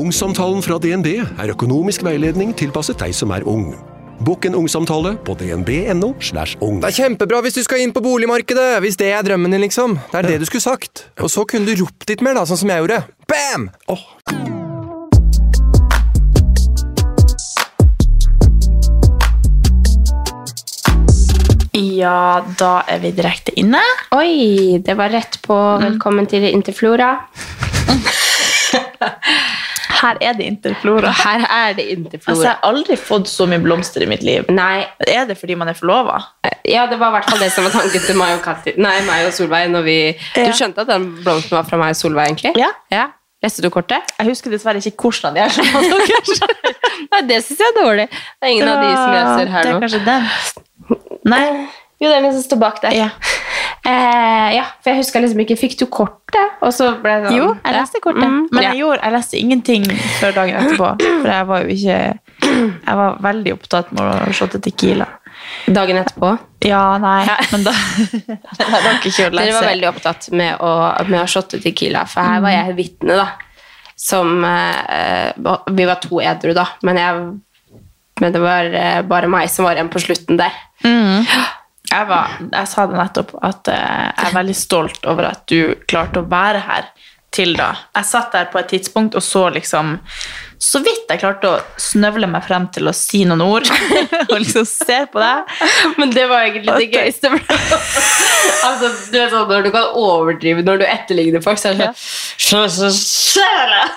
Ungsamtalen fra DNB er økonomisk veiledning tilpasset deg som er ung. Bokk en ungsamtale på dnb.no. slash ung. Det er kjempebra hvis du skal inn på boligmarkedet, hvis det er drømmen din, liksom. Det er det du skulle sagt. Og så kunne du ropt litt mer, da, sånn som jeg gjorde. Bam! Oh. Ja, da er vi direkte inne. Oi, det var rett på Velkommen til Interflora. Her er det Interflora. Her er det interflora. Altså, jeg har aldri fått så mye blomster i mitt liv. Nei, Er det fordi man er forlova? ja, det var i hvert fall det som var tanken til meg og, Kati, nei, meg og Solveig. Vi, Ja. Du skjønte at den blomsten var fra meg og Solveig, egentlig? Ja. Leste du kortet? Jeg husker dessverre ikke hvordan de er. Nei, det syns jeg er dårlig. Det er ingen av de som jeg ser her det nå. er kanskje den. Nei. Jo, det er den som står bak der. Ja. Eh, ja, for jeg huska liksom ikke Fikk du kortet? Og så ble det sånn Jo, jeg leste kortet. Mm, Men ja. jeg, gjorde, jeg leste ingenting før dagen etterpå. For jeg var jo ikke Jeg var veldig opptatt med å shotte Tequila. Dagen etterpå. Ja, nei, men da Jeg rakk ikke å lese. Dere var veldig opptatt med å, med å shotte Tequila, for her var jeg vitne, da. Som eh, Vi var to edru, da, men, jeg, men det var eh, bare meg som var igjen på slutten der. Jeg, var, jeg sa det nettopp at eh, jeg er veldig stolt over at du klarte å være her til da. Jeg satt der på et tidspunkt og så liksom Så vidt jeg klarte å snøvle meg frem til å si noen ord. og liksom se på deg. Men det var egentlig det gøyeste. altså, du vet sånn, Når du kan overdrive når du etterligner folk, så er det sånn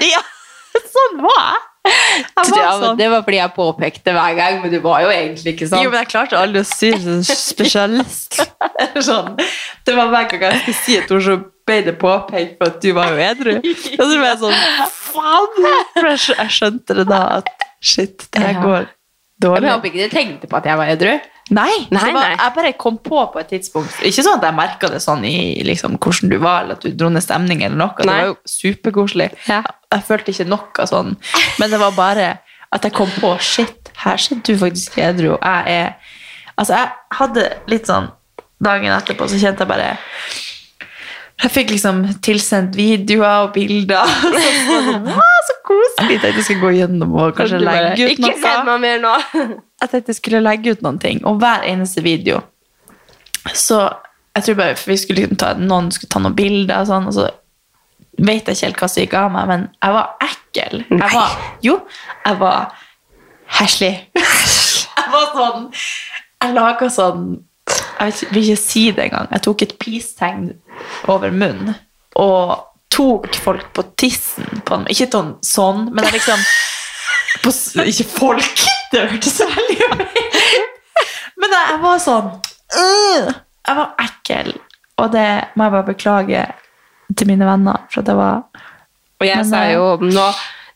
Ja, sånn var jeg. Var sånn. ja, Det var fordi jeg påpekte hver gang, men du var jo egentlig ikke sånn. Jo, men jeg klarte aldri å si sånn spesialist. Sånn. Det var hver gang jeg skulle si et ord, så ble det påpekt for at du var jo edru. Og så ble jeg sånn Faen! Jeg skjønte det da at shit, det her går dårlig. jeg håper ikke du tenkte på at jeg var edru. Nei, Nei, var, nei. jeg bare kom på på et tidspunkt. Ikke sånn at jeg merka det sånn i liksom, hvordan du var, eller at du dro ned stemning, eller noe. Det var jo superkoselig. Ja. Jeg følte ikke noe sånn. Men det var bare at jeg kom på shit, her sitter du faktisk edru, og jeg er Altså, jeg hadde litt sånn Dagen etterpå så kjente jeg bare jeg fikk liksom tilsendt videoer og bilder. Så, sånn, så koselig! Jeg tenkte jeg skulle gå gjennom og kanskje legge ut Ikke send meg mer nå! jeg tenkte jeg skulle legge ut noen ting, og hver eneste video. Så jeg tror bare, vi skulle liksom ta, noen skulle ta noen bilder og sånn, og så vet jeg ikke helt hva som gikk av meg, men jeg var ekkel. Jeg var, jo, jeg var heslig. jeg var sånn, jeg laga sånn, jeg vil ikke si det engang, jeg tok et peace-tegn over munnen, og tok folk på tissen på dem. ikke sånn, sånn men jeg liksom, på, ikke folk, det hørtes så ut. Men jeg, jeg var sånn øh, Jeg var ekkel. Og det må jeg bare beklage til mine venner. For det var Og jeg Men, sa eh, jo nå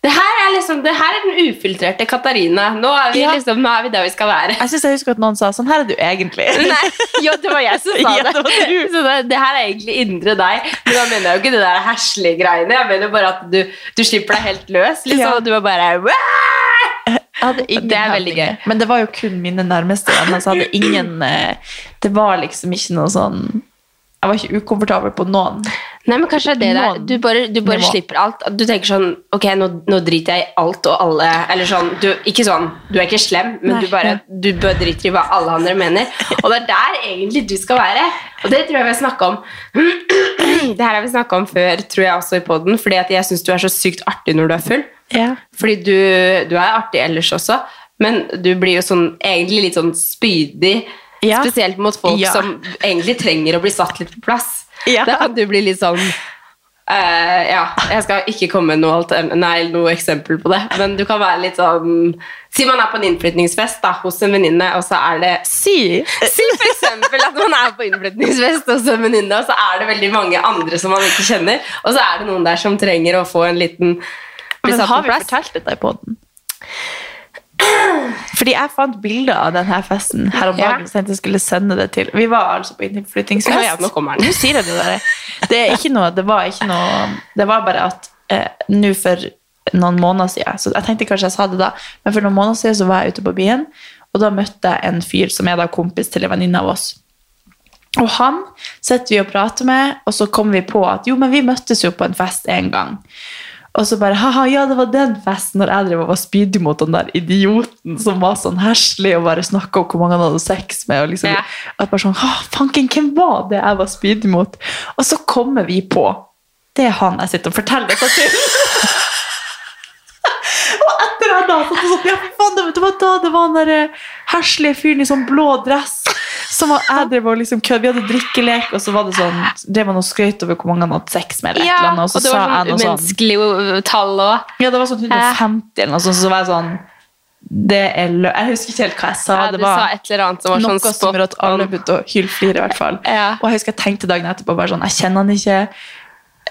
det her, er liksom, det her er den ufiltrerte Katarina. Nå er vi, Ja. liksom, nå er vi der vi skal være. Jeg synes jeg husker at noen sa sånn her er du egentlig. Nei, jo, det var jeg som sa Ja, det. det. Så det, det her er egentlig indre deg. Men da mener jeg jo ikke det der heslige greiene. Jeg mener bare at du, du slipper deg helt løs. Liksom, Ja. Du er bare «Wah!» Det er veldig gøy. Men det var jo kun mine nærmeste venner, så hadde ingen eh, Det var liksom ikke noe sånn Jeg var ikke ukomfortabel på noen. Nei, men kanskje det er det der. Du bare, du bare slipper alt. Du tenker sånn Ok, nå, nå driter jeg i alt og alle. Eller sånn du, Ikke sånn, du er ikke slem, men Nei, du bare du bør driter i hva alle andre mener. Og det er der egentlig du skal være. Og det tror jeg vi har snakka om. Det her har vi snakka om før, tror jeg også i poden, fordi at jeg syns du er så sykt artig når du er full. Fordi du, du er artig ellers også, men du blir jo sånn egentlig litt sånn spydig. Ja. Spesielt mot folk Ja. som egentlig trenger å bli satt litt på plass. Ja. Da kan du bli litt sånn uh, Ja, jeg skal ikke komme med noe, nei, noe eksempel på det, men du kan være litt sånn Si man er på en innflytningsfest da, hos en venninne, og så er det Si! Si for eksempel at man er på innflytningsfest hos en venninne, og så er det veldig mange andre som man ikke kjenner, og så er det noen der som trenger å få en liten Men har vi fortalt dette i podden? Fordi jeg fant bilder av denne festen her om Ja. dagen. Så jeg skulle sende det til Vi var altså på innflyttingsfest. Ja, ja, nå. Sier jeg det der. Det, er ikke noe, det var ikke noe Det var bare at eh, nå for noen måneder siden Så jeg tenkte kanskje jeg sa det da, men for noen måneder siden så var jeg ute på byen, og da møtte jeg en fyr som er da kompis til en venninne av oss. Og han sitter vi og prater med, og så kommer vi på at jo, men vi møttes jo på en fest en gang. Og så bare haha, ja, det var den festen når jeg drev og var spydig mot den der idioten som var sånn herselig og bare snakka om hvor mange han hadde sex med. og liksom, Ja. at bare sånn, ha, fanken, hvem var det jeg var spydig mot? Og så kommer vi på det er han jeg sitter og forteller dette til. og etter han da, så sånn, ja, faen, det, var da det var den der eh, herslige fyren i sånn blå dress som var, jeg drev og liksom kødd. Vi hadde drikkelek, og så var det sånn, drev han og skrøt over hvor mange han hadde sex med. eller Ja, eller annet, og så og det var sånn sånn umenneskelig tall òg. ja, det var sånn 150 eller noe sånt, så var jeg sånn det er lø Jeg husker ikke helt hva jeg sa. Ja, det var sa annet som var noe sånn som gjorde at alle begynte å hylflire, i hvert fall. Ja. Og jeg husker jeg tenkte dagen etterpå bare sånn Jeg kjenner han ikke.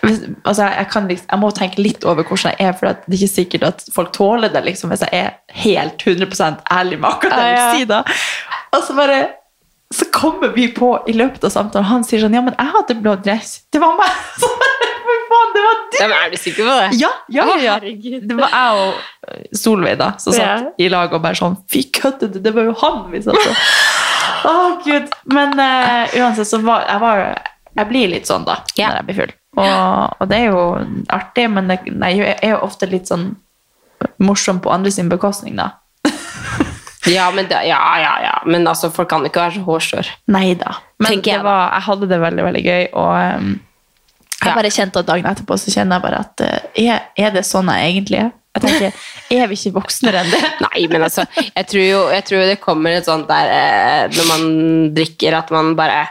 Altså, jeg, liksom, jeg må tenke litt over hvordan jeg er, for det er ikke sikkert at folk tåler det liksom, hvis jeg er helt 100 ærlig med akkurat det jeg vil si. da. Og så bare så kommer vi på i løpet av samtalen, han sier sånn Ja, men jeg hadde blå dress. Det var meg! Så For faen, det var du! Ja, men er du sikker på det? Ja, ja, ja, ja. Det var jeg og eh, Solveig da, som satt Ja. i lag og bare sånn Fy, kødder du? Det var jo han vi satt og Å, gud. Men uh, uansett, så var jeg var Jeg blir litt sånn, da, yeah. når jeg blir full. Og, og det er jo artig, men det, jeg er jo ofte litt sånn morsom på andre sin bekostning, da. Ja, men, det, ja, ja, ja. men altså, folk kan ikke være så hårsår. Nei da. Men jeg var, jeg hadde det veldig, veldig gøy, og um, jeg bare kjente at dagen etterpå så kjenner jeg bare at uh, er det sånn jeg egentlig er? Jeg tenker, Er vi ikke voksnere enn det? Nei, men altså, jeg tror jo jeg tror det kommer et sånt der uh, når man drikker, at man bare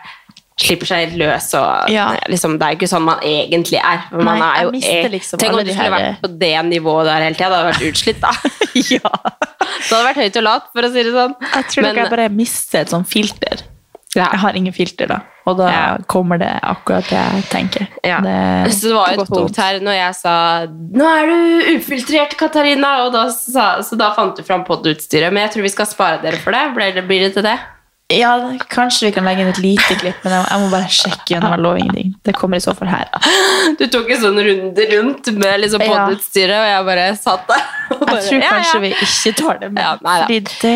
slipper seg løs. Og, Ja. liksom, det er jo ikke sånn man egentlig er. Man Nei, er jeg mister eh, liksom Tenk om du skulle vært på det nivået der hele tida. Det hadde vært utslitt, da. ja. Det hadde vært høyt og lavt, for å si det sånn. Jeg tror Men- jeg bare mister et sånt filter. Ja. Jeg har ingen filter da, og da Ja. kommer det akkurat det jeg tenker. Ja. Det, så det var jo et punkt her når jeg sa 'Nå er du ufiltrert, Katarina', da sa, så da fant du fram podutstyret. Men jeg tror vi skal spare dere for det. Blir det, blir det til det? Ja, kanskje vi kan legge inn et lite klipp, men jeg, må bare sjekke gjennom. Jeg lover ingenting. Det kommer i så fall her. Du tok en sånn runde rundt med liksom podutstyret, og jeg bare satt der. Jeg tror kanskje ja. vi ikke tar det med. Ja, nei da. det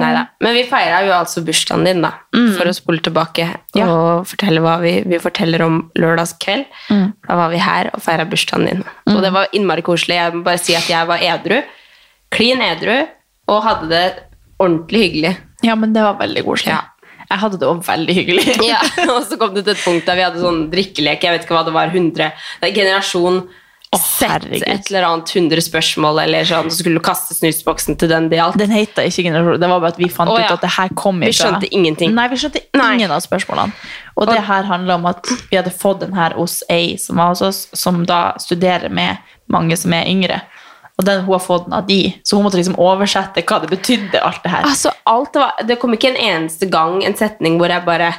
Neida. Men vi feira jo altså bursdagen din, da. For å spole tilbake Mm. Og fortelle hva vi, vi forteller om lørdagskveld. Mm. Da var vi her og feira bursdagen din. Og det var innmari koselig. Jeg må bare si at jeg var edru. Klin edru. Og hadde det ordentlig hyggelig. Ja, men det var veldig koselig. Ja. Jeg hadde det også veldig hyggelig. Ja, og så kom det til et punkt der vi hadde sånn drikkelek. Jeg vet ikke hva det var. 100, det er generasjon oh, sett et eller annet 100 spørsmål, eller sånn. Så skulle du kaste snusboksen til den det gjaldt. Den heter ikke generasjon. Det var bare at vi fant oh, ja. ut at det her kom Vi skjønte ingenting. Nei, vi skjønte Nei. ingen av spørsmålene. Og det her handler om at vi hadde fått den her hos ei som var hos oss, som da studerer med mange som er yngre. Og den, hun har fått den av de, så hun måtte liksom oversette hva det betydde, alt det her. Altså, alt det, var, det kom ikke en eneste gang en setning hvor jeg bare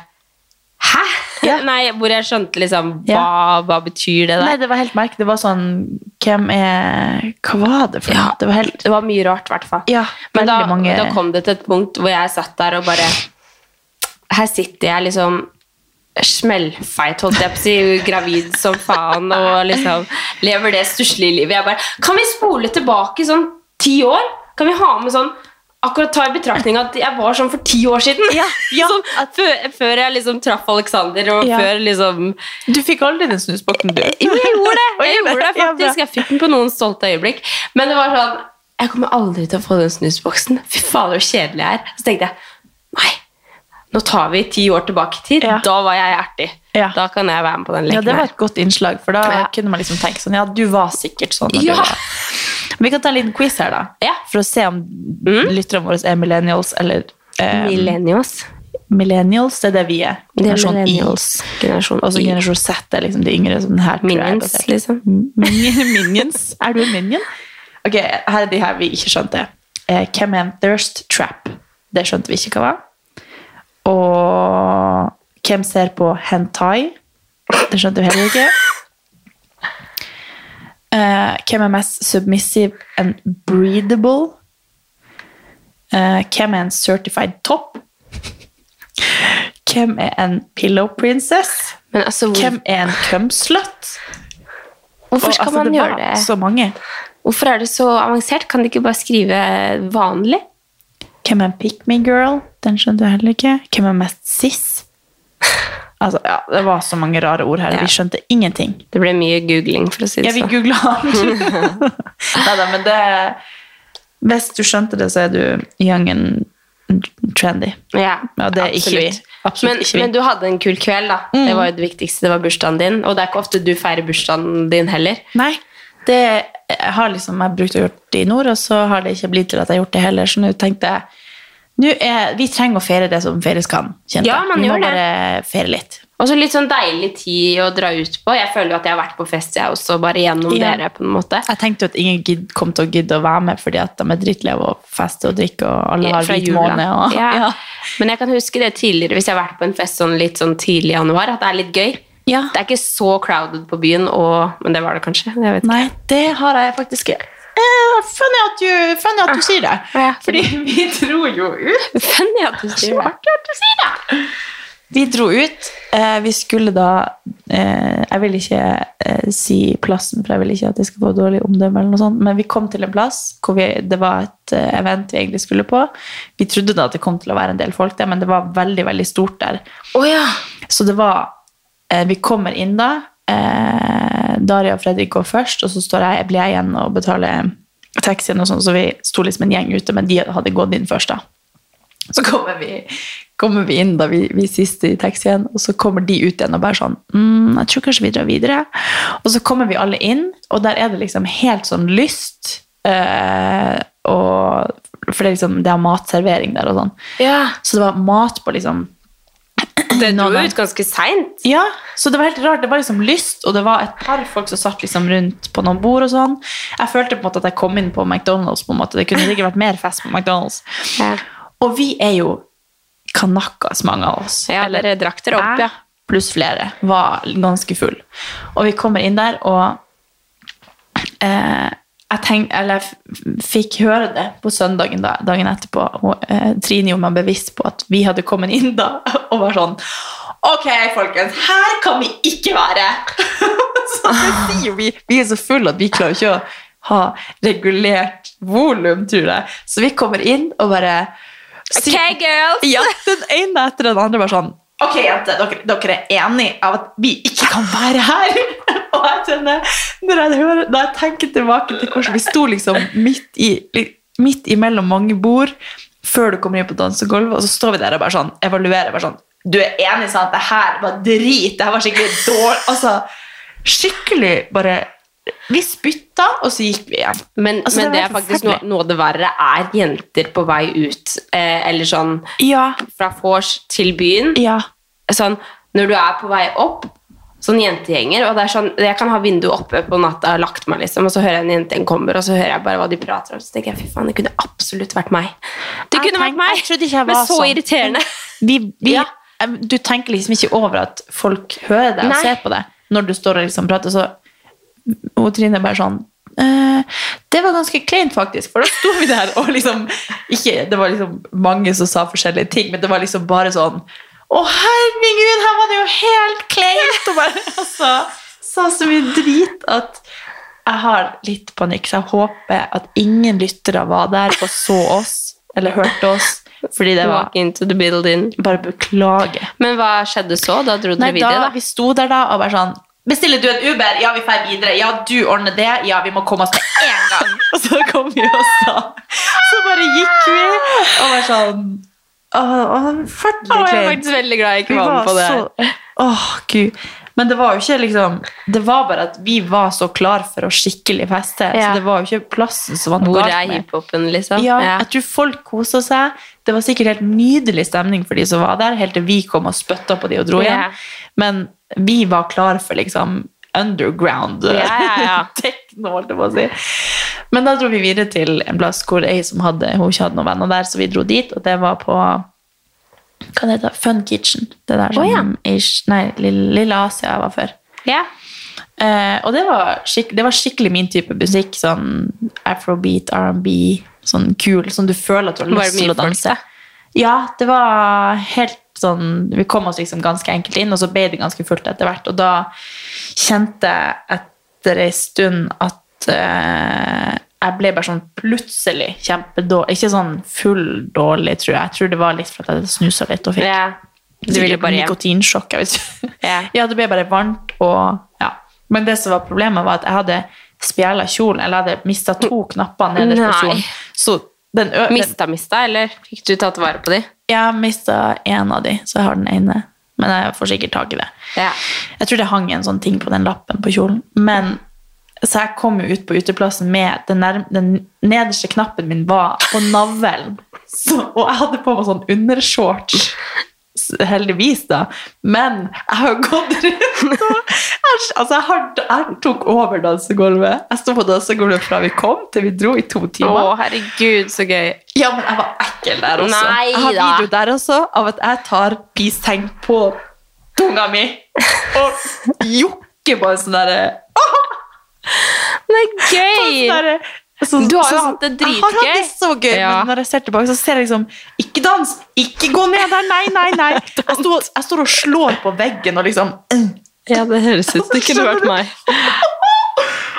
Hæ? Ja. Nei, hvor jeg skjønte liksom Hva, Ja. hva betyr det der? Nei, det var helt merkelig. Det var sånn Hvem er Hva var det for noe? Ja, Det var helt det var mye rart, i hvert fall. Ja, Men da, mange da kom det til et punkt hvor jeg satt der og bare Her sitter jeg liksom smellfeit, holdt jeg på å si, gravid som faen, og liksom lever det stusslige livet. Jeg bare Kan vi spole tilbake sånn ti år? Kan vi ha med sånn Akkurat ta i betraktning at jeg var sånn for ti år siden. Ja, ja. Sånn, før, før jeg liksom traff Alexander, og Ja. før liksom Du fikk aldri den snusboksen, du. Jo, jeg gjorde det! Jeg gjorde det faktisk. Jeg fikk den på noen stolte øyeblikk. Men det var sånn Jeg kommer aldri til å få den snusboksen. Fy fader, så kjedelig jeg er. Så tenkte jeg nei, nå tar vi ti år tilbake i tid. Ja. Da var jeg ertig. Ja. Da kan jeg være med på den leken. Ja, det var et godt innslag, for da Ja. kunne man liksom tenke sånn Ja, du var sikkert sånn. Ja. Vi kan ta en liten quiz her, da. Ja. For å se om lytterne våre er millennials eller eh, Millennials. Millennials er det vi er. Det er Generasjon Y. millennials. Generasjon Og så generasjon Z er liksom de yngre. Sånn her, minions, jeg liksom. Minion- Minions. Er du en minion? Ok, her er de her vi ikke skjønte. Eh, hvem er en thirst trap? Det skjønte vi ikke hva var. Og hvem ser på hentai? Det skjønte du heller ikke. Uh, hvem er mest submissive and breathable? Uh, hvem er en certified top? Hvem er en pillow princess? Men altså, hvor, Hvem er en cumslut? hvorfor Og, skal altså, man det gjøre det? Så mange. Hvorfor er det så avansert? Kan de ikke bare skrive vanlig? Hvem er en pick me girl? Den skjønte jeg heller ikke. Hvem er mest cis? Altså, ja, det var så mange rare ord her. Ja. Vi skjønte ingenting. Det ble mye googling, for å si Ja, det vi sånn. googla alt. Neida, men det Hvis du skjønte det, så er du young and trendy. Ja, og det er ikke vi. absolutt. Absolutt men, ikke vi. Mm. men du hadde en kul kveld, da. Det var jo det viktigste. Det var bursdagen din. Og det er ikke ofte du feirer bursdagen din heller. Nei, det jeg har liksom jeg brukt å gjøre det i nord, og så har det ikke blitt til at jeg har gjort det heller. Så nå tenkte jeg er, Vi trenger å feire det som feires kan. kjente Ja, gjør man vi må gjør det. bare feire litt. Og så litt sånn deilig tid å dra ut på. Jeg føler jo at jeg har vært på fest, jeg også, bare gjennom Ja. dere, på en måte. Jeg tenkte jo at ingen kom til å gidde å være med fordi at de er drittleve å feste og drikke, og alle har hvit jula. måne. Og, ja. ja. Men jeg kan huske det tidligere, hvis jeg har vært på en fest sånn litt sånn tidlig i januar, at det er litt gøy. Ja. Det er ikke så crowded på byen, og, men det var det kanskje. Jeg vet. Nei, det har jeg faktisk ikke. Eh, funny, at du, funny at du sier det. Ja. Fordi vi dro jo ut. Funny at du sier det. artig at du sier det. Vi dro ut. Eh, vi skulle da eh, Jeg vil ikke eh, si plassen, for jeg vil ikke at jeg skal få dårlig omdømme, eller noe sånt, men vi kom til en plass hvor vi, det var et event vi egentlig skulle på. Vi trodde da at det kom til å være en del folk der, men det var veldig veldig stort der. Oh, ja. Så det var Vi kommer inn da. Eh, Daria og Fredrik går først, og så står jeg, blir jeg igjen og betaler taxien. og sånn, Så vi sto liksom en gjeng ute, men de hadde gått inn først. da. Så kommer vi, kommer vi inn, da vi, vi siste i taxien, og så kommer de ut igjen og bare sånn mm, Jeg tror kanskje vi drar videre. Og så kommer vi alle inn, og der er det liksom helt sånn lyst. Eh, og, for det er liksom, det er matservering der og sånn. ja. Så det var mat på liksom Det dro ut ganske seint. ja, så det var helt rart. Det var liksom lyst, og det var et par folk som satt liksom rundt på noen bord og sånn. Jeg følte på en måte at jeg kom inn på McDonald's. på en måte. Det kunne sikkert vært mer fest på McDonald's. Ja. Og vi er jo kanakkas, mange av oss. Ja, dere drakk dere opp, ja. Pluss flere. Var ganske full. Og vi kommer inn der, og eh, jeg tenk, eller jeg fikk høre det på søndagen da, dagen etterpå. Og, eh, Trine gjorde meg bevisst på at vi hadde kommet inn da og var sånn Ok, folkens, her kan vi ikke være! så det sier vi. Vi er så fulle at vi klarer ikke å ha regulert volum, tror jeg. Så vi kommer inn og bare Ok, girls! ja, den ene etter den andre bare sånn Ok, jenter, dere, dere er enige av at vi ikke kan være her? Og jeg kjenner, når jeg, hører, når jeg tenker tilbake til hvordan vi sto liksom midt, i, midt imellom mange bord før du kommer inn på dansegulvet, og så står vi der og bare sånn, evaluerer. bare sånn, Du er enig sant? det her var drit, det her var skikkelig dårlig. Altså, skikkelig bare Vi spytta, og så gikk vi igjen. Men, Altså, men det det er faktisk noe, noe av det verre er jenter på vei ut, eh, eller sånn Ja, fra vors til byen. ja. Sånn, når du er på vei opp, sånn jentegjenger, og det er sånn, jeg kan ha vinduet oppe på natta og lagt meg, liksom, og så hører jeg en jentegjeng kommer, og så hører jeg bare hva de prater om, så tenker jeg, fy faen, det kunne absolutt vært meg. Det kunne vært meg! jeg jeg Men så sånn. irriterende. vi, vi, Ja. Du tenker liksom ikke over at folk hører deg og Nei. ser på deg når du står og liksom prater. Så og Trine bare sånn «Eh, Det var ganske kleint, faktisk. For da sto vi der og liksom ikke, Det var liksom mange som sa forskjellige ting, men det var liksom bare sånn Å, herregud, her var det jo helt kleint! Og bare altså, sa så mye drit at jeg har litt panikk, så jeg håper at ingen lyttere var der og så oss eller hørte oss. Fordi det var into the bare beklage. Men hva skjedde så? Da dro dere videre, da, da? vi sto der da og bare sånn Bestiller du en Uber? Ja, vi drar videre. Ja, du ordner det. Ja, vi må komme oss med en gang. og så kom vi og sa Så bare gikk vi og var sånn Åh, forferdelig jeg er faktisk veldig glad jeg ikke var med på det her. så Åh, gud. Men det var jo ikke liksom Det var bare at vi var så klar for å skikkelig feste. Ja. Så det var jo ikke plassen som var noe Hvor er med. hiphopen, liksom? Ja, Ja. jeg tror folk kosa seg. Det var sikkert helt nydelig stemning for de som var der, helt til vi kom og spytta på de og dro hjem. Ja. Men vi var klar for liksom underground Ja, ja, ja. tekno, holdt jeg på å si. Men da dro vi videre til en plass hvor ei som hadde, hun ikke hadde noen venner der, så vi dro dit, og det var på hva det heter Fun Kitchen. Det der som oh, ja. Asia- nei, Lille, Lille Asia var før. Ja. Eh, og det var, det var skikkelig min type musikk. Sånn afrobeat, R&B, sånn kul, sånn du føler at du har lyst til å danse. Ja, det var helt sånn Vi kom oss liksom ganske enkelt inn, og så ble det ganske fullt etter hvert. Og da kjente jeg etter ei stund at uh, jeg ble bare sånn plutselig kjempedårlig. Ikke sånn full dårlig, tror jeg. Jeg tror det var litt for at jeg snusa litt og fikk Ja. Nikotinsjokk. Ja. ja, det ble bare varmt og ja. Men det som var problemet, var at jeg hadde spjæla kjolen, eller jeg hadde mista to knapper nederst på kjolen. Så den ø Mista, mista, eller fikk du tatt vare på de? jeg mista én av de, så jeg har den ene. Men jeg får sikkert tak i det. Ja. Jeg tror det hang en sånn ting på den lappen på kjolen. Men så jeg kom jo ut på uteplassen med den, den nederste knappen min var på navlen. Så, og jeg hadde på meg sånn undershorts. Heldigvis, da. Men jeg har gått rundt og altså, jeg, har, jeg tok over dansegulvet. Jeg sto på dansegulvet fra vi kom til vi dro i to timer. Å, herregud, så gøy. Ja, men jeg var ekkel der også. Nei jeg har video der også av at jeg tar peace-tegn på tunga mi og jokker på en sånn derre Det er gøy! sånn derre- sånn- Du har jo hatt det dritgøy. Jeg har hatt det så gøy, Ja. men når jeg ser tilbake, så ser jeg liksom Ikke dans! Ikke gå ned der! Nei, nei, nei! Jeg står, jeg står og slår på veggen og liksom Ja, det høres ut som det kunne vært meg.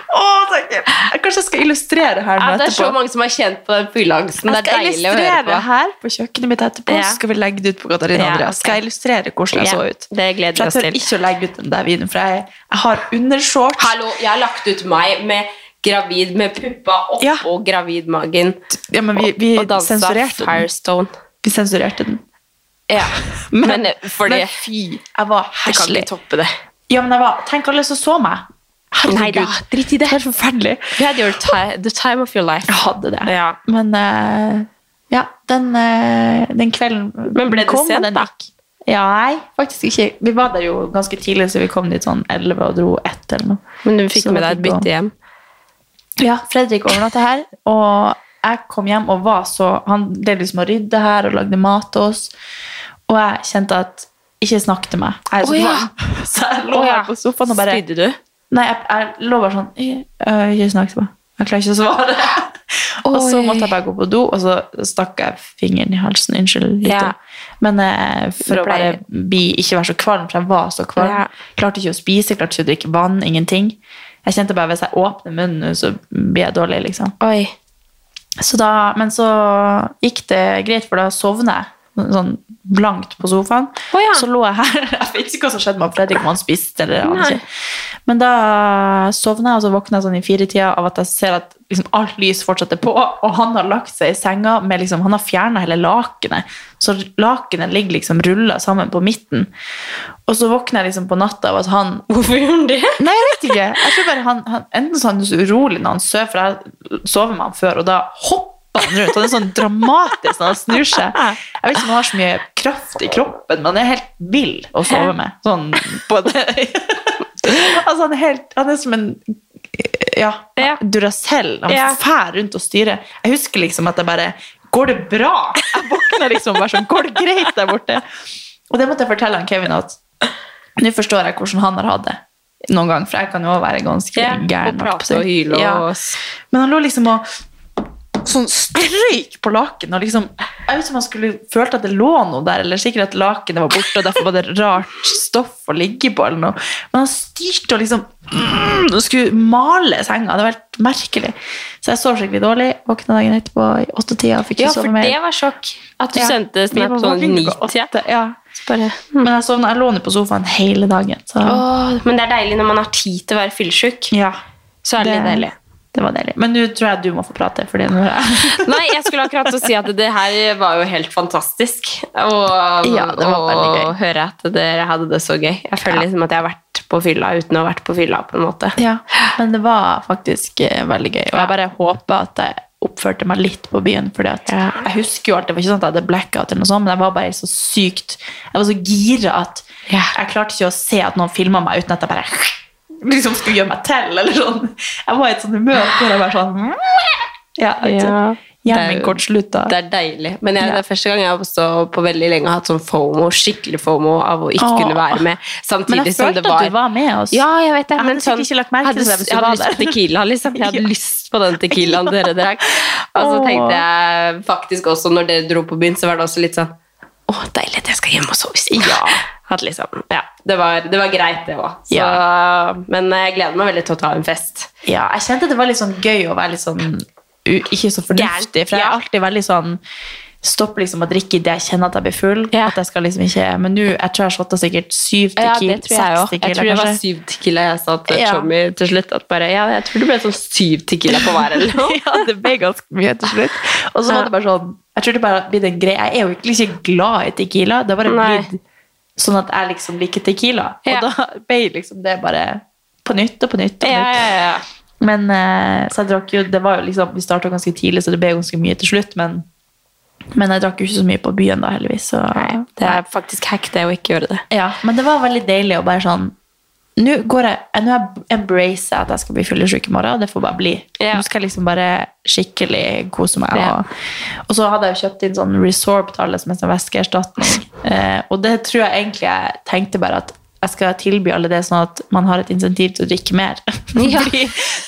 Å, tenker jeg. Kanskje jeg skal illustrere her nå Ja, det er så etterpå. mange som har kjent på den fylleangsten. Det er deilig å høre på. Jeg skal illustrere her på kjøkkenet mitt etterpå, Ja. så skal vi legge det ut på Katarina Ja, Andreas. ok. Skal jeg illustrere hvordan jeg Ja, så ut? det gleder jeg oss oss jeg tør til. ikke å legge ut den der videoen, for jeg, jeg har undershorts. Hallo, jeg har lagt ut meg med gravid med puppa oppå Ja. gravidmagen Ja, men vi, vi, og dansa sensurerte den. Firestone. vi sensurerte den. Ja, men, fordi men fy, jeg var heslig. toppe det. Ja, men jeg var, tenk alle som så meg. Nei da, Herregud. drit i det. Det er forferdelig. You had your time, the time of your life. Jeg hadde det. Ja. Men uh, ja, den, uh, den kvelden Men ble det kom, og sent, da? Ja, nei, faktisk ikke. Vi var der jo ganske tidlig, så vi kom dit sånn 11 og dro 1 eller noe. Men du fikk Så med deg et bytte hjem. Ja, Fredrik overnatta her, og jeg kom hjem og var så Han drev liksom og rydde her og lagde mat til oss, og jeg kjente at Ikke snakk til meg. Jeg er så oh, ja. Så jeg lå ja. her på sofaen og bare Spydde du? Nei, jeg, jeg lå bare sånn «Øh, øh, Ikke snakk til meg. Jeg klarer ikke å svare. og så måtte jeg bare gå på do, og så stakk jeg fingeren i halsen. Unnskyld. Ja. Men eh, for å bare bli, ikke være så kvalm, for jeg var så kvalm. Ja. Klarte ikke å spise, klarte ikke å drikke vann, ingenting. Jeg kjente bare hvis jeg åpner munnen så blir jeg dårlig, liksom. Oi. Så da, men så gikk det greit, for da sovner jeg sånn blankt på sofaen. Oh, ja. Så lå jeg her. Jeg vet ikke hva som skjedde med Fredrik, om han spiste eller noe. Men da sovna jeg, og så våkna jeg sånn i firetida av at jeg ser at liksom alt lys fortsatt er på, og han har lagt seg i senga med liksom, Han har fjerna hele lakenet, så lakenet ligger liksom rulla sammen på midten. Og så våkner jeg liksom på natta av at han Hvorfor gjorde han det? Nei, jeg vet ikke. Jeg tror bare han, han, enten så er han så urolig når han sover, for jeg sover med han før, og da hopper han rundt. Han er sånn dramatisk når han snur seg. Jeg vet ikke om han har så mye kraft i kroppen, men han er helt vill å sove med. Sånn på det. Altså, han er helt Han er som en ja, Ja. Duracell. Han Ja. fær rundt og styrer. Jeg husker liksom at jeg bare Går det bra? Jeg våkner liksom bare sånn Går det greit der borte? Og det måtte jeg fortelle han Kevin at nå forstår jeg hvordan han har hatt det noen gang, for jeg kan jo også være ganske Ja, gæren. og å si. prate og hyle og Ja. Men han lå liksom og sånn strøyk på laken og liksom Jeg vet ikke om han skulle følt at det lå noe der, eller sikkert at lakenet var borte, og derfor var det rart stoff å ligge på, eller noe. Men han styrte og liksom mm, og skulle male senga. Det var helt merkelig. Så jeg sov skikkelig dårlig. Våkna dagen etterpå i åttetida og fikk Ja, ikke for sove mer. det var sjokk. At du Ja. sendte snap sånn klokka Ja. Bare, Men jeg sovna, jeg lå ned på sofaen hele dagen. Så Åh, men det er deilig når man har tid til å være fyllesyk. ja, Så er det, litt deilig. Det var deilig. Men nå tror jeg du må få prate. Jeg Nei, jeg skulle akkurat si at det her var jo helt fantastisk. Og, Ja, det var veldig gøy. å høre at dere hadde det så gøy. Jeg føler Ja. liksom at jeg har vært på fylla uten å ha vært på fylla. på en måte. Ja, men det var faktisk eh, veldig gøy. Og jeg bare håper at jeg oppførte meg litt på byen. Fordi at Ja. Jeg husker jo alt, det var ikke sånn at jeg hadde blackout, eller noe sånt, men jeg var bare så sykt Jeg var så gira at Ja. jeg klarte ikke å se at noen filma meg uten at jeg bare liksom skulle gjøre meg til. eller sånn. Jeg var i et sånt humør hvor jeg bare sånn ja, vet ikke. Ja. Hjernen Det er kortslutta. Det er deilig. Men jeg, Ja. det er første gang jeg har også på veldig lenge hatt sånn FOMO, skikkelig FOMO av å ikke Åh. kunne være med. Men Samtidig jeg som det var at du var med oss. Ja, jeg vet det. Jeg men hadde sikkert ikke lagt merke jeg hadde, til det hvis du jeg hadde var lyst på tequila, liksom. Jeg hadde Ja. lyst på den tequilaen dere drakk. Og så tenkte jeg faktisk også, når dere dro på byen, så var det også litt sånn Å, deilig at jeg skal hjem og sove i. Ja. At liksom, ja, det var, det var greit, det òg. Ja. Men jeg gleder meg veldig til å ta en fest. Ja, jeg kjente det var litt sånn gøy å være litt sånn u- ikke så fornuftig, for jeg er Ja. alltid veldig sånn Stopp liksom å drikke idet jeg kjenner at jeg blir full. Ja. At jeg skal liksom ikke Men nå, jeg tror jeg har shotta sikkert syv Ja, tequila, det tror jeg òg. seks Jeg tror det var syv tequila jeg sa til Ja. Tommy til slutt. At bare, ja, jeg tror det ble sånn syv tequila på hver eller noe. ja, det ble ganske mye til slutt. Og så var det bare sånn Jeg tror det bare blir blitt en greie. Jeg er jo egentlig ikke glad i tequila. Det har bare blitt sånn at jeg liksom liker tequila. Ja. Og da ble liksom det bare på nytt og på nytt. Og på Ja, nytt. ja. Men eh, så jeg drakk jo, det var jo liksom, Vi starta ganske tidlig, så det ble ganske mye til slutt. Men, men jeg drakk jo ikke så mye på byen da, heldigvis. Så, Nei, det er faktisk hekt det å ikke gjøre det. ja, men det var veldig deilig å bare sånn Nå går jeg, nå har jeg at jeg skal bli fyllesyk i morgen. og Det får bare bli. Ja. Nå skal jeg liksom bare skikkelig kose meg. Ja. Og, og så hadde jeg jo kjøpt inn sånn Resorb-tallet som en sånn væskeerstatning. Eh, og det tror jeg egentlig jeg tenkte bare at jeg skal tilby alle det sånn at man har et insentiv til å drikke mer. Ja.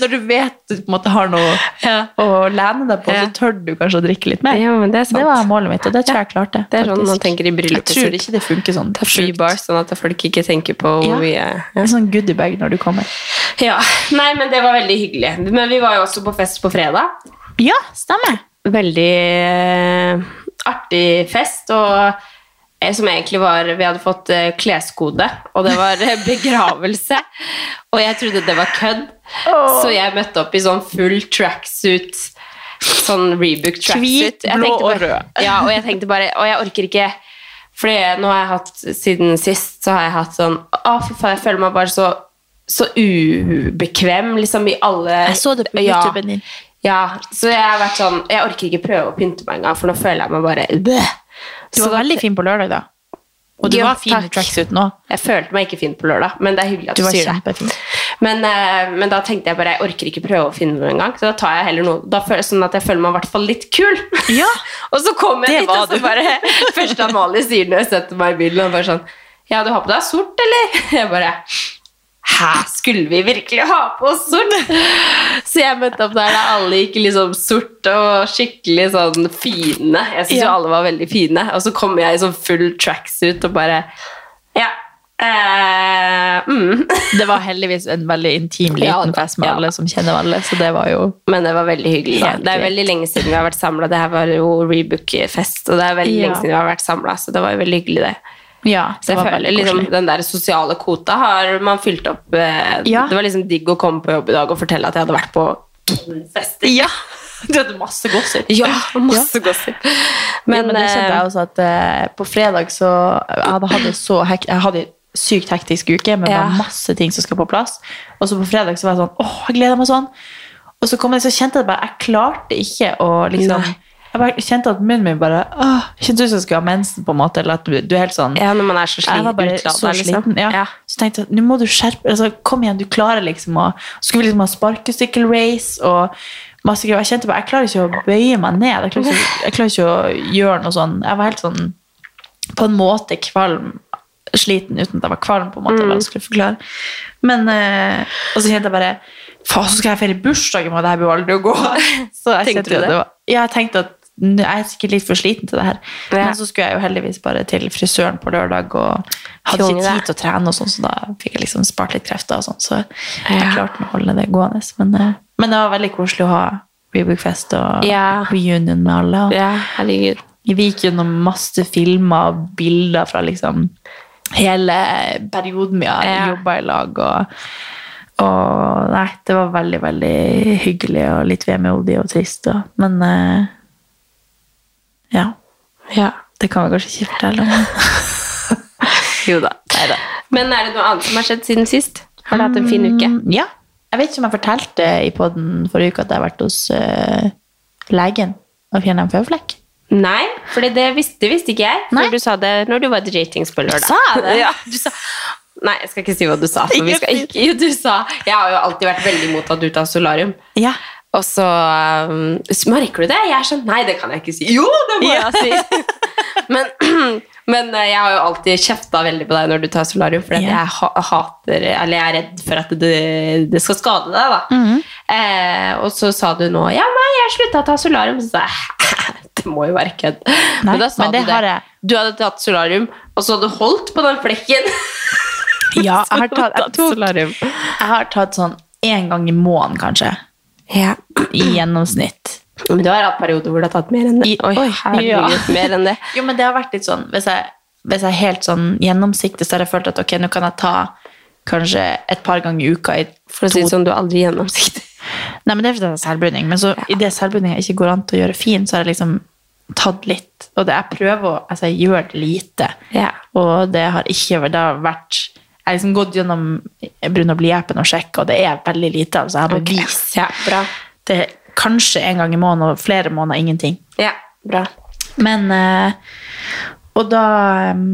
Når du vet du på en måte har noe Ja. å lene deg på, Ja. så tør du kanskje å drikke litt mer. Ja, men det er sant. Det var målet mitt, og det tror jeg jeg klarte. Det er sånn faktisk. man tenker i bryllupet Jeg tror ikke det funker sånn. Det er free bar, sånn at folk ikke tenker på Ja. hvor mye En sånn goodiebag når du kommer. Ja. Nei, men det var veldig hyggelig. Men vi var jo også på fest på fredag. Ja, stemmer. Veldig eh, artig fest, og som egentlig var Vi hadde fått eh, kleskode, og det var eh, begravelse. og jeg trodde det var kødd, så jeg møtte opp i sånn full tracksuit. Sånn Rebook tracksuit. Hvit, blå bare, og rød. Ja, og jeg tenkte bare Og jeg orker ikke Fordi nå har jeg hatt Siden sist så har jeg hatt sånn Å, fy faen, jeg føler meg bare så så ubekvem liksom i alle Jeg så det på Ja. YouTuben din. Ja, så jeg har vært sånn Jeg orker ikke prøve å pynte meg engang, for nå føler jeg meg bare Bæh. Du var veldig fin på lørdag, da. Og du Ja, var fin takk. tracksuit nå. Jeg følte meg ikke fin på lørdag, men det er hyggelig at Du du, sier det. Men, eh, men da tenkte jeg bare jeg orker ikke prøve å finne noe engang, så da tar jeg heller noe Da føler sånn at jeg føler meg i hvert fall litt kul. Ja. og så kommer jeg hit dit, og så du. bare Første Amalie sier når jeg setter meg i bilen, og bare sånn Ja, du har på deg sort, eller? Jeg bare Hæ, skulle vi virkelig ha på oss sort? Så jeg møtte opp der da alle gikk liksom sort og skikkelig sånn fine. Jeg syns jo alle var veldig fine. Og så kommer jeg i sånn full tracksuit og bare Ja. Uh, mm. Det var heldigvis en veldig intim liten fest med ja. alle som kjenner alle, så det var jo Men det var veldig hyggelig. Da. Det er veldig lenge siden vi har vært samla. Det her var jo Rebook-fest, og det er veldig Ja. lenge siden vi har vært samla, så det var jo veldig hyggelig, det. Ja, det jeg føler liksom. Den der sosiale kvota har man fylt opp eh, Ja. Det var liksom digg å komme på jobb i dag og fortelle at jeg hadde vært på fest. Ja! Du hadde masse gossip. Ja, masse gossip. Men, Men, men det kjente eh, jeg også at eh, på fredag så Jeg hadde, hadde så hekt, jeg hadde sykt hektisk uke med Ja. masse ting som skal på plass. Og så på fredag så var jeg sånn Åh, jeg gleder meg sånn. Og så, kom jeg, så kjente jeg bare Jeg klarte ikke å liksom Nei. Jeg bare kjente at munnen min bare åh, Kjente ut som skulle ha mensen, på en måte. Eller at du, du er helt sånn ja, når man er så sliten. jeg var bare utlada, så liksom. sliten. Ja. Ja. Så tenkte jeg nå må du skjerpe altså, Kom igjen, du klarer liksom å skulle liksom ha sparkesykkelrace og masse greier. Jeg kjente bare, jeg klarer ikke å bøye meg ned. Jeg klarer ikke, jeg klarer ikke å gjøre noe sånn Jeg var helt sånn på en måte kvalm. Sliten uten at jeg var kvalm, på en måte. mm. vanskelig å skulle forklare. Men, eh, og så kjente jeg bare Faen, så skal jeg feire bursdagen med det her blir jo aldri å gå. Så jeg Tenkte du det? det var, ja, jeg tenkte at nå er jeg sikkert litt for sliten til det her. Ja. Men så skulle jeg jo heldigvis bare til frisøren på lørdag og hadde ikke tid til å trene, og sånn, så da fikk jeg liksom spart litt krefter. og sånn, Så jeg Ja. klarte å holde det gående. Men, eh, men det var veldig koselig å ha Rebook-fest og Ja. reunion med alle. Og Ja, herregud. Vi gikk gjennom masse filmer og bilder fra liksom hele perioden vi har Ja. jobba i lag. Og, og nei, det var veldig, veldig hyggelig og litt vemodig og trist. Og, men eh, ja. Ja. Det kan vi kanskje ikke fortelle om. Jo da. Men er det noe annet som har skjedd siden sist? Har du hatt en fin uke? Mm, Ja. Jeg vet ikke om jeg fortalte i podden forrige uke at jeg har vært hos uh, legen og fjerna en føflekk. Nei, for det visste, visste ikke jeg. Nei. For du sa det når du var dritings på lørdag. Sa jeg det? Ja, du sa Nei, jeg skal ikke si hva du sa. For vi skal ikke, du sa Jeg har jo alltid vært veldig imot at du tar solarium. Ja. Og så um, merker du det? Jeg er sånn Nei, det kan jeg ikke si. Jo, det må jeg si! men, men eh, jeg har jo alltid kjefta veldig på deg når du tar solarium, for yeah. jeg ha hater Eller jeg er redd for at det, det skal skade deg, da. Mhm. eh, og så sa du nå Ja, nei, jeg slutta å ta solarium. Så sa jeg det må jo være kødd. Men da sa men det du det. jeg. Du hadde tatt solarium, og så hadde du holdt på den flekken. Ja, jeg har tatt, jeg, tok, solarium. jeg har tatt sånn én gang i måneden, kanskje. Ja. I gjennomsnitt. Men du har hatt perioder hvor du har tatt mer enn det. I- Oi, oi, herregud, ja. mer enn det. Jo, men det har vært litt sånn Hvis jeg, hvis jeg er helt sånn gjennomsiktig, så har jeg følt at ok, nå kan jeg ta kanskje et par ganger i uka i For å si det sånn, du er aldri gjennomsiktig. Nei, men det er fordi det er selvbruning. Men så i det selvbruninga ikke går an til å gjøre fin, så har jeg liksom tatt litt. Og det, jeg prøver å altså jeg gjør det lite. Ja. Og det har ikke det har vært Jeg har liksom gått gjennom brun- og sjekka, og det er veldig lite. Altså jeg har bevis. Ja, bra. Det er kanskje en gang i måneden og flere måneder ingenting. Ja, bra. Men eh, Og da em,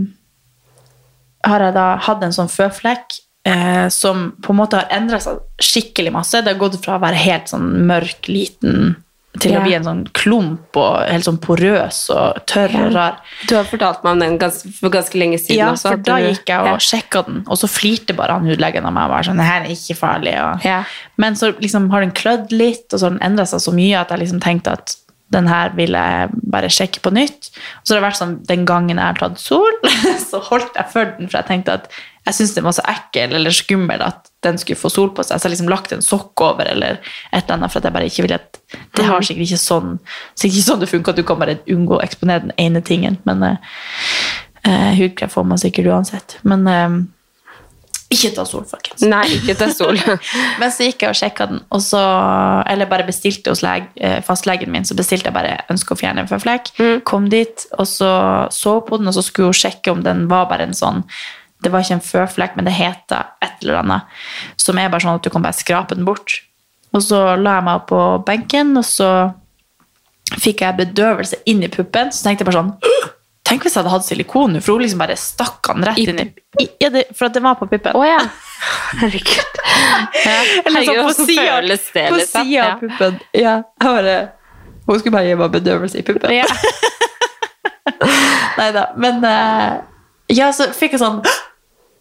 har jeg da hatt en sånn føflekk eh, som på en måte har endra seg skikkelig masse. Det har gått fra å være helt sånn mørk, liten til Ja. å bli en sånn klump og helt sånn porøs og tørr og rar. Du har fortalt meg om den gans for ganske lenge siden Ja, også. for da du- gikk jeg og sjekka den, og så flirte bare han hudlegen av meg og var sånn, det her er ikke farlig. Og... Ja. Men så liksom har den klødd litt, og så har den endra seg så mye at jeg liksom tenkte at den her vil jeg bare sjekke på nytt. Og så har det vært sånn, den gangen jeg har tatt sol, så holdt jeg for den, for jeg tenkte at jeg syntes den var så ekkel eller skummel at den skulle få sol på seg. Så jeg har liksom lagt en sokk over eller et eller annet, for at jeg bare ikke vil at det har sikkert ikke sånn, sikkert ikke sånn det funker, at du kan bare unngå å eksponere den ene tingen. Men eh, eh, hudkreft får man sikkert uansett. Men eh, ikke ta sol, folkens. Nei, ikke ta sol. Men så gikk jeg og sjekka den, og så, eller bare bestilte hos leg, eh, fastlegen min. Så bestilte jeg bare ønske å fjerne en føflekk. Kom dit, og så så på den, og så skulle hun sjekke om den var bare en sånn Det var ikke en føflekk, men det heter et eller annet. Som er bare sånn at du kan bare skrape den bort. Og så la jeg meg på benken, og så fikk jeg bedøvelse inn i puppen. Så tenkte jeg bare sånn «Åh, Tenk hvis jeg hadde hatt silikon nå, for hun liksom bare stakk han rett inn i i- ja, det, For at det var på puppen. Å ja. Herregud. Eller sånn på sida liksom? av Ja. puppen. Ja, bare Hun skulle bare gi meg bedøvelse i puppen. Ja. Nei da. Men uh, ja, så fikk jeg sånn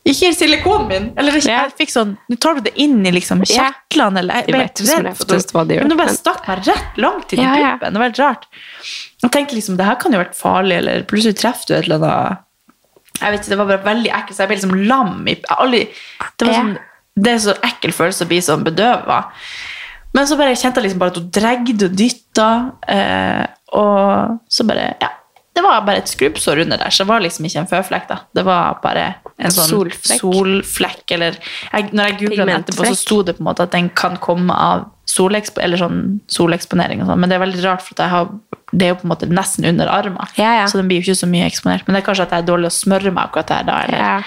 Ikke i silikonen min! Eller Ja. jeg fikk sånn Nå tar du det inn i liksom kjertlene, eller Jeg vet redd. for oftest hva de gjør, Men nå bare stakk meg rett langt inn i Ja, puppen. Det var helt rart. Jeg tenkte liksom, det her kan jo være farlig, eller plutselig treffer du et eller annet Jeg vet ikke, Det var bare veldig ekkelt, så jeg ble liksom lam. i jeg aldri, det, var sånn, det er så ekkel følelse å bli sånn bedøva. Men så bare kjente jeg liksom bare at hun dregde og dytta, eh, og så bare Ja. Det var bare et skrubbsår under der, så det var liksom ikke en føflekk. da. Det var bare en sånn Solflekk. solflekk. Eller jeg, når jeg googla den etterpå, så sto det på en måte at den kan komme av soleksp eller sånn soleksponering. og sånn, Men det er veldig rart, for har, det er jo på en måte nesten under armen. Ja, ja. Så den blir jo ikke så mye eksponert. Men det er kanskje at jeg er dårlig å smøre meg akkurat der da. eller... Ja.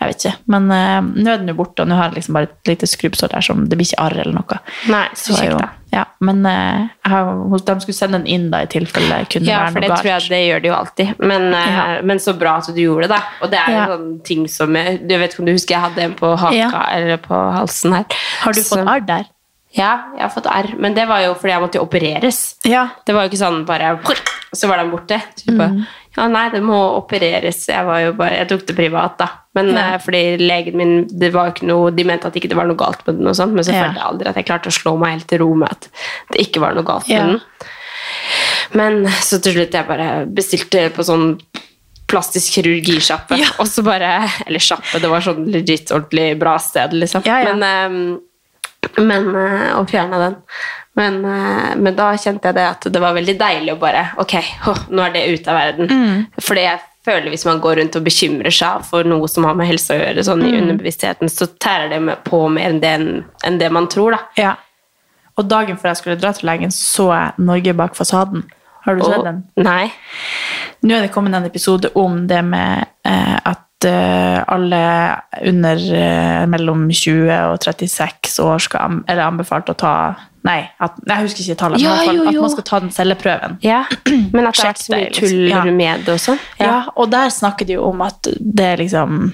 Jeg vet ikke. Men uh, nå er den jo borte, og nå har jeg liksom bare et lite skrubbsår der som det blir ikke arr eller noe. Nei, så Så kjekt, da. Ja, men uh, har, de skulle sende den inn da, i tilfelle det kunne Ja, være for det tror jeg det gjør de jo alltid. Men, uh, Ja. men så bra at du gjorde det, da. Og det er jo Ja. sånne ting som jeg, Du vet ikke om du husker jeg hadde en på haka Ja. eller på halsen her. Har du Så- fått arr der? Ja, jeg har fått arr. Men det var jo fordi jeg måtte opereres. Ja. Det var jo ikke sånn bare Så var den borte. Type. Mm. Ja, nei, det må opereres. Jeg var jo bare Jeg tok det privat, da. Men Ja. eh, fordi legen min det var ikke noe, De mente at ikke det var noe galt med den, og sånt, men så Ja. følte jeg aldri at jeg klarte å slå meg helt til ro med at det ikke var noe galt med Ja. den. Men så til slutt jeg bare bestilte på sånn plastisk kirurgisjappe. Ja. Og så bare Eller sjappe, det var sånn legit ordentlig bra sted, liksom. Ja, ja. Men, eh, men eh, Og fjerna den. Men, eh, men da kjente jeg det at det var veldig deilig å bare Ok, åh, nå er det ute av verden. Mm. Fordi jeg føler hvis man går rundt og bekymrer seg for noe som har med helse å gjøre, sånn Mm. i underbevisstheten, så tærer det på mer enn det, enn det man tror, da. Ja. Og dagen før jeg skulle dra til legen, så jeg Norge bak fasaden. Har du sett den? Nei. Nå er det kommet en episode om det med eh, at eh, alle under eh, mellom 20 og 36 år skal eller anbefalt å ta Nei, at, jeg husker ikke tallet, Ja, men fall at man skal ta den celleprøven. Ja, men at det vært så mye tull Ja. med det også? Ja. Ja. og der snakker de jo om at det er liksom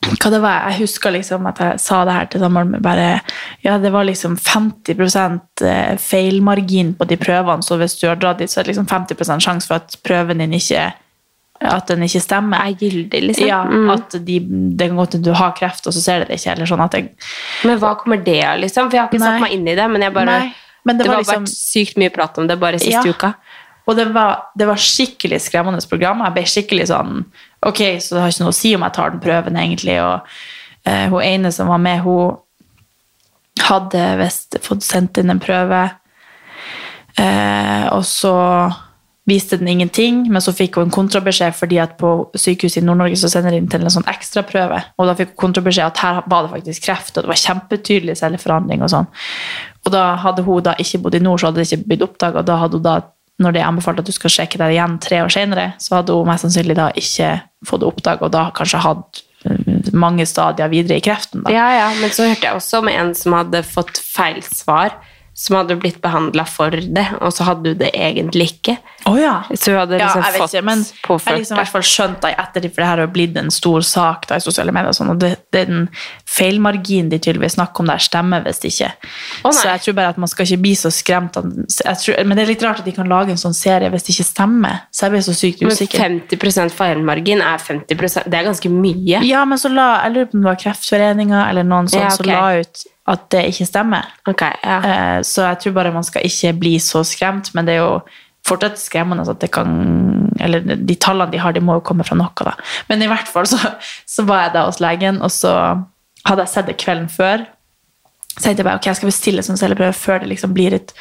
hva det var, Jeg husker liksom at jeg sa det her til samboeren med bare Ja, det var liksom 50% eh, feilmargin på de prøvene, så hvis du har dratt dit, så er det liksom 50 sjanse for at prøven din ikke at den ikke stemmer. Er gyldig, liksom. Ja, Mm. At de, det kan godt hende du har kreft, og så ser de det ikke. eller sånn jeg, Men hva kommer det av, liksom? For jeg har ikke Nei. satt meg inn i det, men bare men det Det, var liksom- vært sykt mye prat om det bare siste Ja. uka. Og det var, det var skikkelig skremmende program. Jeg ble skikkelig sånn Ok, så det har ikke noe å si om jeg tar den prøven, egentlig. Og eh, hun ene som var med, hun hadde visst fått sendt inn en prøve. Eh, og så viste den ingenting, men så fikk hun en kontrabeskjed fordi at på sykehuset i Nord-Norge så sender de inn til en sånn ekstraprøve. Og da fikk hun kontrabeskjed at her var det faktisk kreft, og det var kjempetydelig celleforandring og sånn. Og da hadde hun da ikke bodd i nord, så hadde det ikke blitt oppdaga. Da hadde hun da, når det er anbefalt at du skal sjekke deg igjen tre år senere, så hadde hun mest sannsynlig da ikke fått det oppdaga, og da kanskje hatt eh, mange stadier videre i kreften. da. Ja, ja, men så hørte jeg også om en som hadde fått feil svar, som hadde blitt behandla for det, og så hadde du det egentlig ikke. Å ja. Så hun hadde Ja, liksom jeg fått ikke, men jeg påført har liksom i hvert fall skjønt da i ettertid, for det her har blitt en stor sak da i sosiale medier, og sånn, og det, det er den feilmarginen de tydeligvis snakker om der, stemmer visst ikke. Oh, så jeg tror bare at man skal ikke bli så skremt. Jeg tror, men det er litt rart at de kan lage en sånn serie hvis det ikke stemmer. Så jeg blir så sykt Men usikker. 50% feilmargin er 50% Det er ganske mye. Ja, men så la, jeg lurer på om det var Kreftforeninga eller noen sånn Ja, som ok. la ut at det ikke stemmer. Okay, ja. Eh, Så jeg tror bare man skal ikke bli så skremt, men det er jo fortsatt skremmende at det kan Eller de tallene de har, de må jo komme fra noe, da. Men i hvert fall så, så var jeg da hos legen, og så hadde jeg sett det kvelden før. Så tenkte jeg bare ok, jeg skal bestille sånn celleprøve før det liksom blir et,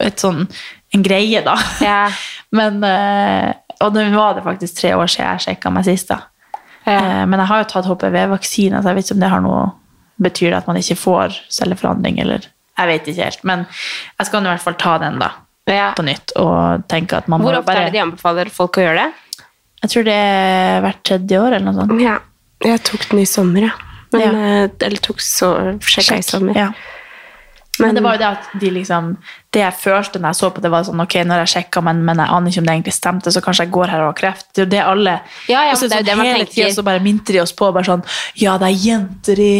et sånn, en greie, da. Ja. Men, eh, og nå var det faktisk tre år siden jeg sjekka meg sist, da. Ja. Men jeg har jo tatt HPV-vaksine, så jeg vet ikke om det har noe betyr det at man ikke får celleforandring, eller Jeg vet ikke helt. Men jeg skal i hvert fall ta den, da. Ja. På nytt. Og tenke at man Hvor ofte bare er det de anbefaler folk å gjøre det? Jeg tror det er hvert tredje år, eller noe sånt. Ja, jeg tok den i sommer, ja. Men, Ja. eh, Eller tok så sjekka i sommer. Ja. Men det var jo det at de liksom Det jeg følte når jeg så på det, var sånn Ok, når jeg sjekka, men, men jeg aner ikke om det egentlig stemte, så kanskje jeg går her og har kreft. Det er jo det alle Ja, ja, Og så det det Hele tida så bare minter de oss på bare sånn Ja, det er jenter i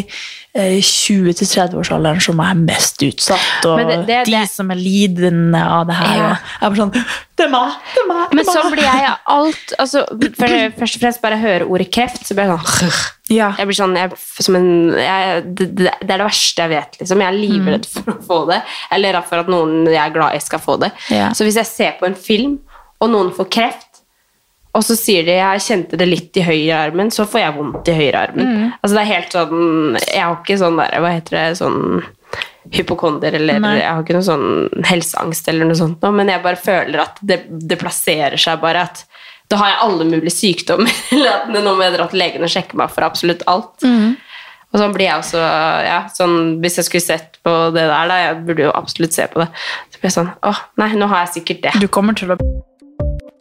20-30-årsalderen som er mest utsatt, og det- det- de det- som er lidende av det her. Ja. Jeg er sånn Det er meg! Det er meg! Men sånn blir jeg alt. Altså, for, først og fremst bare høre ordet kreft, så blir jeg sånn Ja. Jeg blir sånn, jeg, som en, jeg, det, det det er det verste jeg vet. Liksom. Jeg er livredd for å få det. Eller for at noen jeg er glad i, skal få det. Ja. Så hvis jeg ser på en film, og noen får kreft, og så sier de jeg kjente det litt i høyrearmen, så får jeg vondt i høyrearmen. Altså, det er helt sånn Jeg har ikke sånn der, hva heter det, sånn hypokonder, eller Nei. jeg har ikke noe sånn helseangst eller noe sånt, nå, men jeg bare føler at det, det plasserer seg bare at da har jeg alle mulige sykdommer, eller at nå må jeg dra til legen og sjekke meg for absolutt alt. Og sånn blir jeg også, ja, sånn, Hvis jeg skulle sett på det der, da, jeg burde jo absolutt se på det, så blir jeg sånn åh, nei, nå har jeg sikkert det. Du kommer til å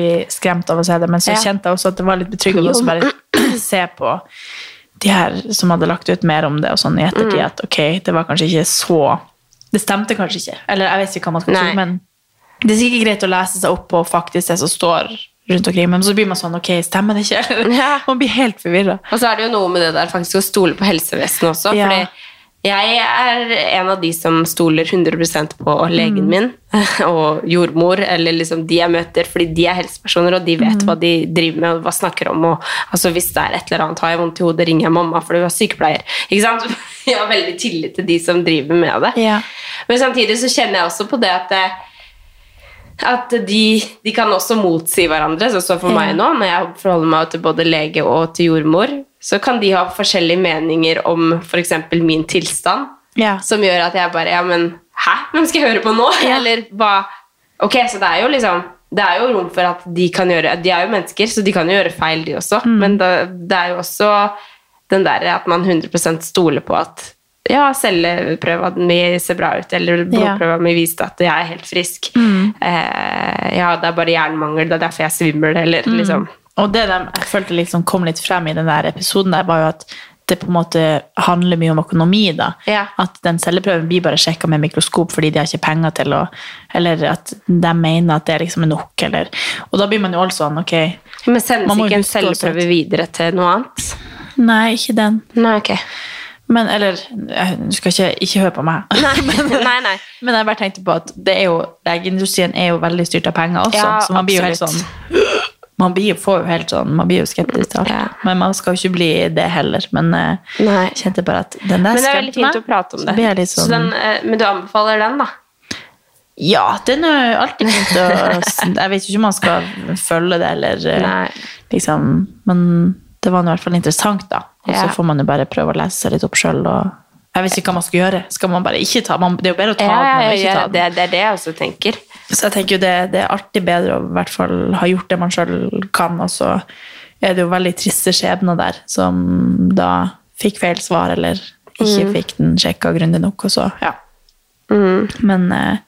Bli skremt av å se det, men så Ja. kjente jeg også at det var litt betryggende å bare se på de her som hadde lagt ut mer om det, og sånn i ettertid, Mm. at ok, det var kanskje ikke så Det stemte kanskje ikke. Eller jeg vet ikke hva man skal tro, men det er sikkert greit å lese seg opp på faktisk det som står rundt omkring, men så blir man sånn, ok, stemmer det ikke? man blir helt forvirra. Og så er det jo noe med det der faktisk å stole på helsevesenet også. Ja. Fordi jeg er en av de som stoler 100% på legen min og jordmor, eller liksom de jeg møter, fordi de er helsepersoner, og de vet hva de driver med og hva snakker om. Og, altså, hvis det er et eller annet, har jeg vondt i hodet, ringer jeg mamma fordi hun er sykepleier. Ikke sant? Jeg har veldig tillit til de som driver med det. Ja. Men samtidig så kjenner jeg også på det at det, at de, de kan også motsi hverandre. sånn som for Ja. meg nå, når jeg forholder meg til både lege og til jordmor, så kan de ha forskjellige meninger om f.eks. min tilstand, Ja. som gjør at jeg bare Ja, men hæ? Hvem skal jeg høre på nå? Eller hva Ok, så det er jo liksom det er jo rom for at de kan gjøre De er jo mennesker, så de kan jo gjøre feil, de også. Men det, det er jo også den der at man 100% stoler på at ja, celleprøva mi ser bra ut, eller blodprøva mi viste at jeg er helt frisk. Eh, ja, det er bare jernmangel, det er derfor jeg svimmer, eller liksom Og det de, jeg følte liksom kom litt frem i den der episoden, der var jo at det på en måte handler mye om økonomi. da. At den celleprøven blir bare sjekka med mikroskop fordi de har ikke penger til å Eller at de mener at det liksom er nok, eller Og da blir man jo også sånn, ok Men sendes ikke en celleprøve videre til noe annet? Nei, ikke den. Nei, ok. Men, eller Du skal ikke, ikke høre på meg. nei, nei. Men jeg bare tenkte på at det er jo, legeindustrien er jo veldig styrt av penger også, Ja, så man blir jo helt sånn man blir, får jo helt sånn, man blir jo skeptisk til alt. Men man skal jo ikke bli det heller. Men eh, jeg kjente bare at den der Men det er veldig skremte meg. fint å prate om det. Så sånn, den, eh, men du anbefaler den, da? Ja, den er alltid fint å Jeg vet jo ikke om man skal følge det, eller Nei. liksom Men det var i hvert fall interessant, da. Og så får man jo bare prøve å lese seg litt opp sjøl. Jeg vet ikke hva man skal gjøre. Skal man bare ikke ta man, Det er jo bedre å ta Ja, den enn å ja, ikke ta den. det, det er det jeg også tenker. Så jeg tenker jo det, det er alltid bedre å i hvert fall ha gjort det man sjøl kan, og så er det jo veldig triste skjebner der som da fikk feil svar, eller ikke Mm. fikk den sjekka grundig nok, og så, ja. Men eh,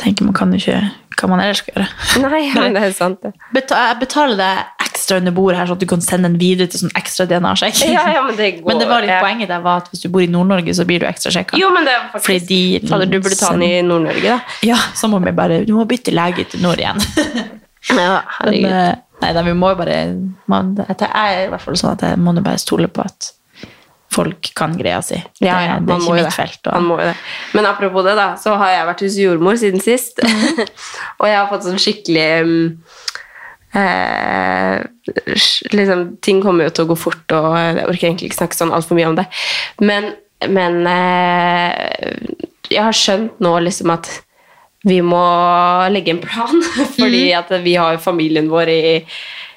tenker man kan jo ikke hva man ellers skal gjøre. Nei, men det er sant, det. Jeg betaler deg ekstra under bordet her, sånn at du kan sende den videre til sånn ekstra DNA-sjekk. Ja, ja, men det Men det var litt ja. poenget der var at hvis du bor i Nord-Norge, så blir du ekstra sjekka. Jo, men det er faktisk Fordi de Fader, du burde ta den i Nord-Norge, da. Ja, så må vi bare Du må bytte lege til nord igjen. Ja, herregud. Men, nei, da, vi må jo bare man, Jeg er i hvert fall sånn at jeg må bare stole på at folk kan greia si. Ja, det, ja, det man er ikke mitt det. felt. Og, det. Men apropos det, da, så har jeg vært hos jordmor siden sist. Mhm. og jeg har fått sånn skikkelig mm, eh, liksom, Ting kommer jo til å gå fort, og jeg orker egentlig ikke snakke sånn altfor mye om det. Men, men eh, jeg har skjønt nå liksom at vi må legge en plan, fordi Mhm. at vi har familien vår i,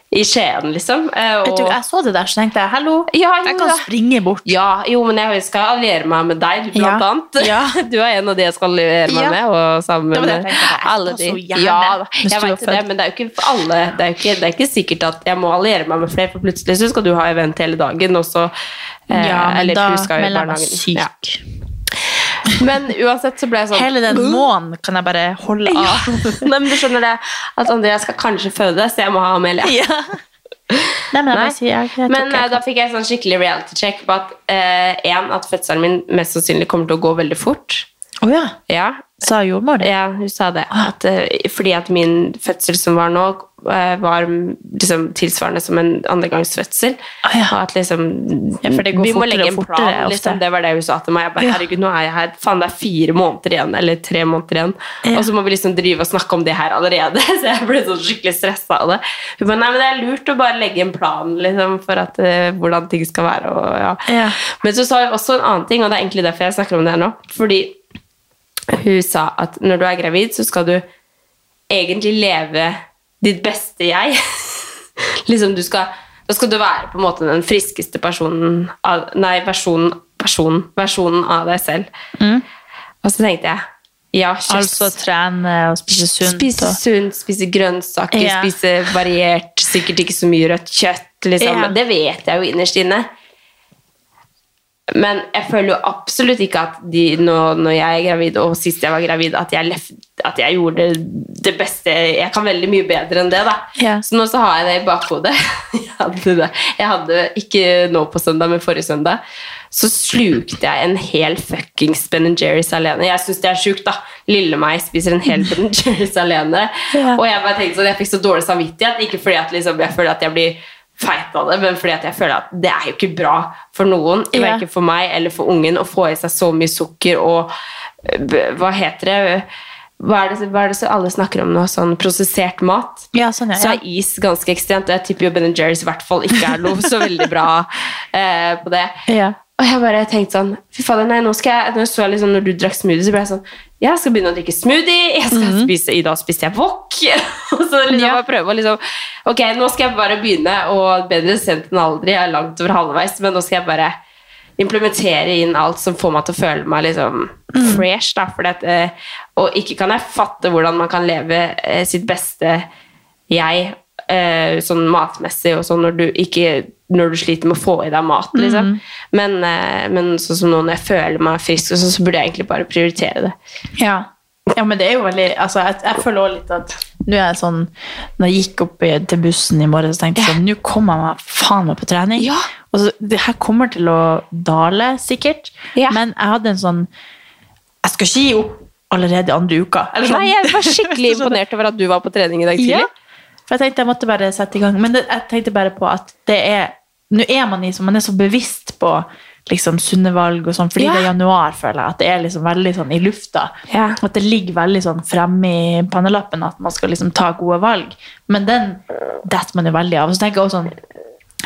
i Skien, liksom. Eh, Vet du, jeg så det der, så tenkte jeg hallo, Ja, jo, jeg kan springe bort. Ja, jo, men jeg skal alliere meg med deg, blant Ja. annet. Ja. Du er en av de jeg skal alliere meg med. Og sammen Det det jeg med tenkte, jeg alle de. Ja, jeg vet det, men det er jo ikke for alle. Det er ikke, det er ikke sikkert at jeg må alliere meg med flere, for plutselig så skal du ha event hele dagen, og så eh, Ja, men eller da melder jeg meg syk. Ja. Men uansett så ble jeg sånn Hele den månen kan jeg bare holde Ja. av. Nei, men du skjønner det at Andrea skal kanskje føde, så jeg må ha Amelia. Ja. Nei, men Nei. sier jeg, jeg Men eh, da fikk jeg sånn skikkelig reality check på at eh, en, at fødselen min mest sannsynlig kommer til å gå veldig fort. Å ja. Ja, Sa jordmor det? ja hun sa det. At, eh, fordi at min fødsel som var nå, eh, var liksom tilsvarende som en andregangsfødsel. Oh, ja. Og at liksom Ja, for det går Vi må legge en plan. Liksom. Det var det hun sa til meg. Jeg bare, herregud, nå er jeg her. Faen, det er fire måneder igjen, eller tre måneder igjen. Og så må vi liksom drive og snakke om det her allerede. Så jeg ble sånn skikkelig stressa av det. Hun bare, nei, men det er lurt å bare legge en plan liksom, for at, uh, hvordan ting skal være. Og, ja. Ja. Men så sa hun også en annen ting, og det er egentlig derfor jeg snakker om det her nå. Fordi hun sa at når du er gravid, så skal du egentlig leve ditt beste jeg. liksom du skal Da skal du være på en måte den friskeste personen av, Nei, versjonen, personen, versjonen av deg selv. Og så tenkte jeg ja. Altså trene og spise sunt. Spise sunt, spise grønnsaker, yeah. spise variert, sikkert ikke så mye rødt kjøtt. Liksom. Ja. Det vet jeg jo innerst inne. Men jeg føler jo absolutt ikke at de, nå, når jeg er gravid, og sist jeg var gravid, at jeg, lef, at jeg gjorde det beste. Jeg kan veldig mye bedre enn det, da. Ja. Så nå så har jeg det i bakhodet. Jeg hadde, det. jeg hadde ikke nå på søndag, men forrige søndag. Så slukte jeg en hel fuckings Ben Jerry's alene. Jeg syns det er sjukt, da. Lille meg spiser en hel Ben Jerry's alene. Ja. Og jeg bare tenkte sånn, jeg fikk så dårlig samvittighet. Ikke fordi at liksom, jeg føler at jeg blir feit av det, men fordi at jeg føler at det er jo ikke bra for noen, Ja. verken for meg eller for ungen, å få i seg så mye sukker og Hva heter det? Hva er det, hva er det så alle snakker om nå? Sånn prosessert mat. Ja, sånn, ja. Så er is ganske ekstremt. og Jeg tipper jo Ben Jerry's i hvert fall ikke er noe så veldig bra eh, på det. Ja. Og jeg bare tenkte sånn Fy fader, nei, nå skal jeg Når jeg så liksom, når du drakk smoothie, så ble jeg sånn Jeg skal begynne å drikke smoothie. Jeg skal spise I dag spiste jeg wok. og så liksom Ja. bare prøve å liksom Ok, nå skal jeg bare begynne, og bedre sent enn aldri. Jeg er langt over halvveis, men nå skal jeg bare implementere inn alt som får meg til å føle meg liksom fresh. Da, for at, eh, og ikke kan jeg fatte hvordan man kan leve eh, sitt beste jeg eh, sånn matmessig og sånn når du ikke når du sliter med å få i deg mat, liksom. Men, eh, men sånn som nå når jeg føler meg frisk, og sånn, så burde jeg egentlig bare prioritere det. Ja. ja, men det er jo veldig altså, jeg, jeg føler også litt at nå er jeg sånn Når jeg gikk opp til bussen i morgen, så tenkte jeg sånn Nå kommer jeg meg faen meg på trening. Ja. Og så, det her kommer til å dale, sikkert. Ja. Men jeg hadde en sånn Jeg skal ikke gi opp allerede andre uka. Eller sånn. Nei, jeg var skikkelig imponert over at du var på trening i dag tidlig. Ja. For jeg tenkte jeg måtte bare sette i gang. Men det, jeg tenkte bare på at det er Nå er man i man er så bevisst på liksom sunne valg og sånn, fordi Ja. det er januar, føler jeg. At det er liksom veldig sånn i lufta. Ja. At det ligger veldig sånn fremme i pannelappen at man skal liksom ta gode valg. Men den detter man jo veldig av. Så tenker jeg også sånn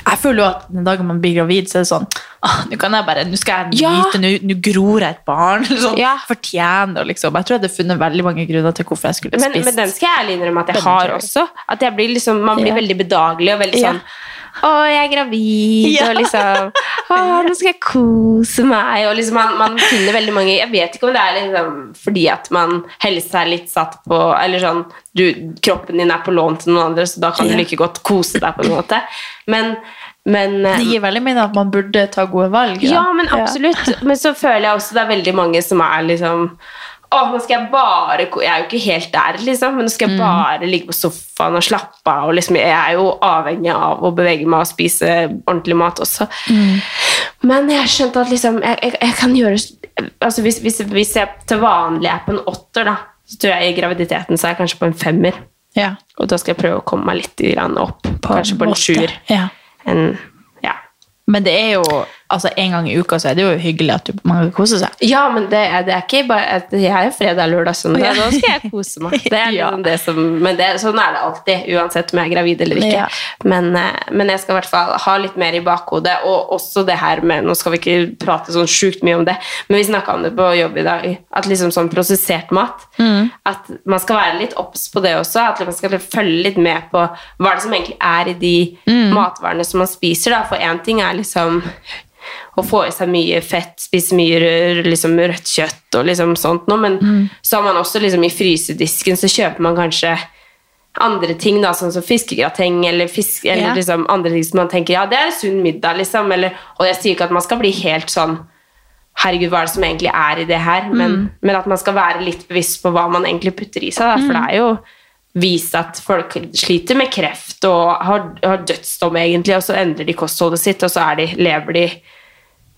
jeg føler jo at den dagen man blir gravid, så er det sånn ah, Nå kan jeg bare, nå skal jeg nyte, nå, nå gror jeg et barn. Sånn, Ja. Fortjener liksom. Jeg tror jeg hadde funnet veldig mange grunner til hvorfor jeg skulle Men, spist. men den skal jeg ærlig innrømme at jeg har også. At blir liksom, man blir Ja. veldig bedagelig og veldig Ja. sånn Å, jeg er gravid, Ja. og liksom Å, nå skal jeg kose meg. Og liksom man, man finner veldig mange Jeg vet ikke om det er liksom fordi at man helse er litt satt på Eller sånn du, Kroppen din er på lån til noen andre, så da kan du Ja. like godt kose deg på en måte. Men, men eh, Det gir veldig mening at man burde ta gode valg. ja, men absolutt. Men så føler jeg også det er veldig mange som er liksom Å, nå skal jeg bare Jeg er jo ikke helt der, liksom, men nå skal jeg bare ligge på sofaen og slappe av. Og liksom, jeg er jo avhengig av å bevege meg og spise ordentlig mat også. Men jeg har skjønt at liksom Jeg, jeg, jeg kan gjøre altså hvis, hvis, hvis jeg til vanlig er på en åtter, da, så tror jeg i graviditeten så er jeg kanskje på en femmer. Ja. Og da skal jeg prøve å komme meg litt opp, opp. kanskje på en sjuer. Ja. En, ja. Men det er jo altså en gang i uka så er det jo hyggelig at man kan kose seg. Ja, men det er, det er ikke bare Jeg er fredag, lørdag, søndag. Ja. Da skal jeg kose meg. Det er Ja. liksom det som, men det, sånn er det alltid, uansett om jeg er gravid eller ikke. Ja. Men, eh, men jeg skal i hvert fall ha litt mer i bakhodet. Og også det her med Nå skal vi ikke prate sånn sjukt mye om det, men vi snakka om det på jobb i dag. At liksom sånn prosessert mat At man skal være litt obs på det også. At man skal følge litt med på hva det som egentlig er i de matvarene som man spiser. Da. For én ting er liksom å få i seg mye fett, spise mye liksom rødt kjøtt og liksom sånt noe, men så har man også liksom i frysedisken så kjøper man kanskje andre ting, da, sånn som fiskegrateng eller, fisk, eller yeah. liksom andre ting som man tenker ja, det er sunn middag, liksom. Eller, og jeg sier ikke at man skal bli helt sånn Herregud, hva er det som egentlig er i det her? Men, men at man skal være litt bevisst på hva man egentlig putter i seg. Da, for det er jo vist at folk sliter med kreft og har, har dødsdom, egentlig, og så endrer de kostholdet sitt, og så de, lever de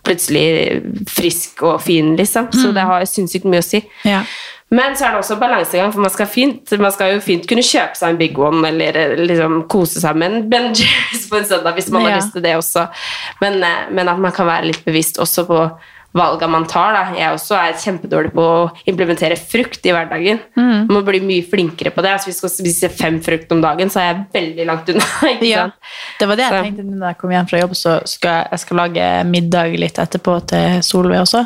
plutselig frisk og fin, liksom. Så det har sinnssykt mye å si. Ja. Men så er det også balansegang, for man skal, fint, man skal jo fint kunne kjøpe seg en Big One eller eh, liksom kose seg med en Ben Jerry's på en søndag hvis man har lyst til det også. Men, eh, men at man kan være litt bevisst også på valgene man tar. Da. Jeg også er kjempedårlig på å implementere frukt i hverdagen. Mm. Man må bli mye flinkere på det. Altså, hvis vi skal spise fem frukt om dagen, så er jeg veldig langt unna. Ja. Det var det jeg Så- tenkte når jeg kom hjem fra jobb, så skal jeg, jeg skal lage middag litt etterpå til Solveig også.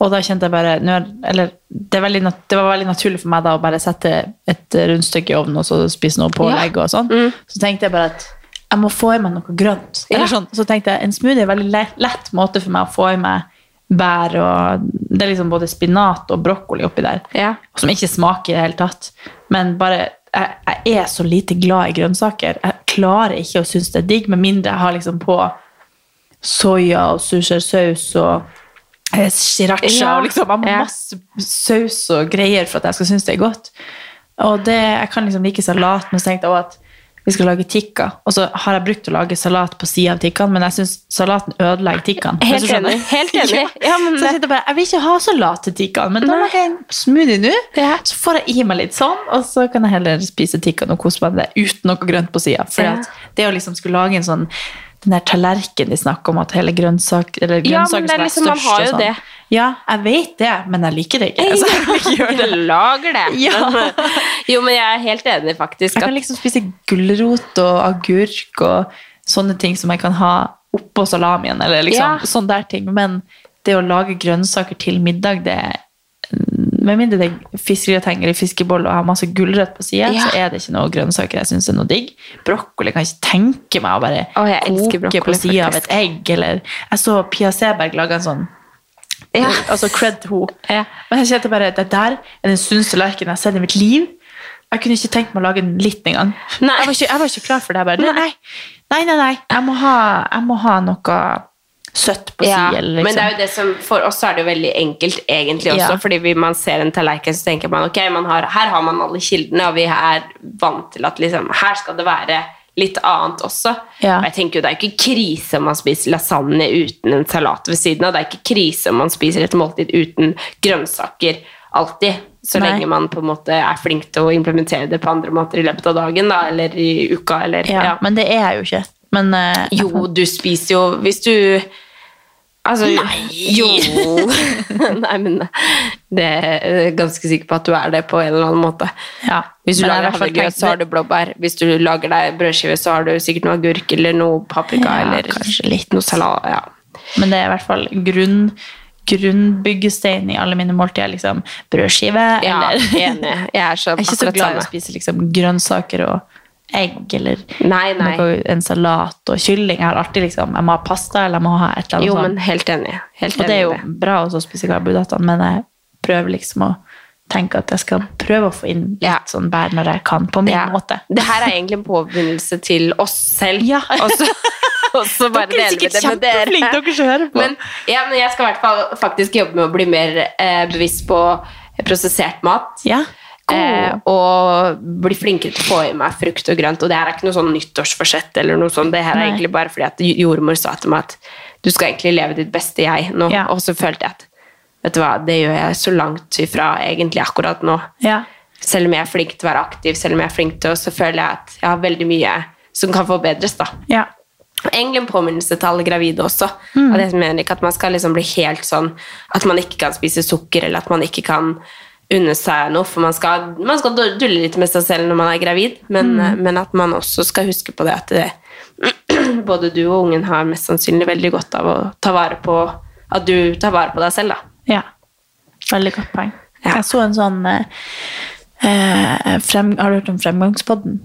Og da kjente jeg bare er- Eller det, veldig, det var veldig naturlig for meg da å bare sette et rundstykke i ovnen og så spise noe pålegg og sånn. Så tenkte jeg bare at jeg må få i meg noe grønt. Ja. Sånn. Så tenkte jeg en smoothie er en veldig lett, lett måte for meg å få i meg bær og Det er liksom både spinat og brokkoli oppi der. Ja. Som ikke smaker i det hele tatt. Men bare jeg, jeg er så lite glad i grønnsaker. Jeg klarer ikke å synes det er digg, med mindre jeg har liksom på soya og sushersaus og eh, sriracha. Ja. Og liksom, jeg må Ja. masse saus og greier for at jeg skal synes det er godt. Og det, jeg kan liksom like salat, men så tenkte jeg at vi skal lage tikka. Og så har jeg brukt å lage salat på sida av tikkaen, men jeg syns salaten ødelegger tikkaen. Helt enig, helt enig. Ja. Men så jeg sitter bare, jeg vil ikke ha salat til tikkaen, men da lager jeg en smoothie nå. Ja. Så får jeg i meg litt sånn, og så kan jeg heller spise tikkaen og kose meg med det uten noe grønt på sida. For Ja. det å liksom skulle lage en sånn den der tallerkenen de snakker om at hele grønnsak, eller Ja, grønnsaker det er liksom, man har har og jo sånn. det. Ja, jeg vet det, men jeg liker det ikke. Altså, jeg vil det. Jeg lager det. Ja. Men, jo, men jeg er helt enig, faktisk. Jeg At, kan liksom spise gulrot og agurk og sånne ting som jeg kan ha oppå salamien, eller liksom Ja. sånne der ting. Men det å lage grønnsaker til middag, det er med mindre det er fiskegrateng eller fiskeboll og har masse gulrøtt på sida, Ja. så er det ikke noe grønnsaker jeg syns er noe digg. Brokkoli kan jeg ikke tenke meg å bare Å, koke brokkoli, på sida av et egg. Eller jeg så Pia Seberg lage en sånn Ja. Altså cred til henne. Ja. Men jeg kjente bare at det der er den sunneste tallerkenen jeg har sett i mitt liv. Jeg kunne ikke tenkt meg å lage den litt engang. Jeg, var ikke- jeg var ikke klar for det. Bare, nei, nei, nei, nei. Jeg, må ha, jeg må ha noe søtt på ja, si. Liksom. Men det er jo det som, for oss er det jo veldig enkelt egentlig også, Ja. fordi man ser en tallerken, så tenker man, ok, man har, her har man alle kildene, og vi er vant til at liksom, her skal det være litt annet også. Ja. Og jeg tenker jo, det er ikke krise om man spiser lasagne uten en salat ved siden av, det er ikke krise om man spiser et måltid uten grønnsaker alltid, så Nei. lenge man på en måte er flink til å implementere det på andre måter i løpet av dagen, da, eller i uka, eller, ja, ja. Men det er jeg jo ikke. Men uh, Jo, du spiser jo Hvis du Altså Nei. Jo. Nei, men det er jeg ganske sikker på at du er det på en eller annen måte. ja. Hvis du Men lager havregrøt, så har du blåbær. Hvis du lager deg brødskive, så har du sikkert noe agurk eller noe paprika Ja, eller kanskje litt. noe salat. Ja. Men det er i hvert fall grunn, grunnbyggestein i alle mine måltider. Liksom brødskive ja, eller enig. Jeg er så Jeg er ikke så glad i å spise liksom, grønnsaker og egg eller Nei, nei. noe, en salat og kylling. Jeg har alltid liksom, jeg må ha pasta eller jeg må ha et eller annet Jo, sånt. men helt enig. Helt Og det er jo det. bra også å spise karbohydratene, men jeg prøver liksom å tenke at jeg skal prøve å få inn litt Ja. sånn bær når jeg kan, på min Ja. måte. Det her er egentlig en påbegynnelse til oss selv. Ja. Og så, bare Dere er sikkert kjempeflinke, dere som hører på. Men, ja, men jeg skal i hvert fall faktisk jobbe med å bli mer eh, bevisst på prosessert mat. Ja. Eh, og bli flinkere til å få i meg frukt og grønt. Og det her er ikke noe sånn nyttårsforsett, eller noe sånt. Det her er Nei. egentlig bare fordi at jordmor sa til meg at du skal egentlig leve ditt beste jeg nå. Ja. Og så følte jeg at vet du hva, det gjør jeg så langt ifra egentlig akkurat nå. Ja. Selv om jeg er flink til å være aktiv, selv om jeg er flink til å, så føler jeg at jeg har veldig mye som kan forbedres. da. ja. Egentlig en påminnelse til alle gravide også. Mm. At jeg mener ikke at man skal liksom bli helt sånn at man ikke kan spise sukker, eller at man ikke kan unne seg noe, for man skal, man skal dulle litt med seg selv når man er gravid, men, Mm. men at man også skal huske på det at det, både du og ungen har mest sannsynlig veldig godt av å ta vare på at du tar vare på deg selv. da. Ja. Veldig godt poeng. Ja. Jeg så en sånn eh, eh, frem, Har du hørt om Fremgangspodden?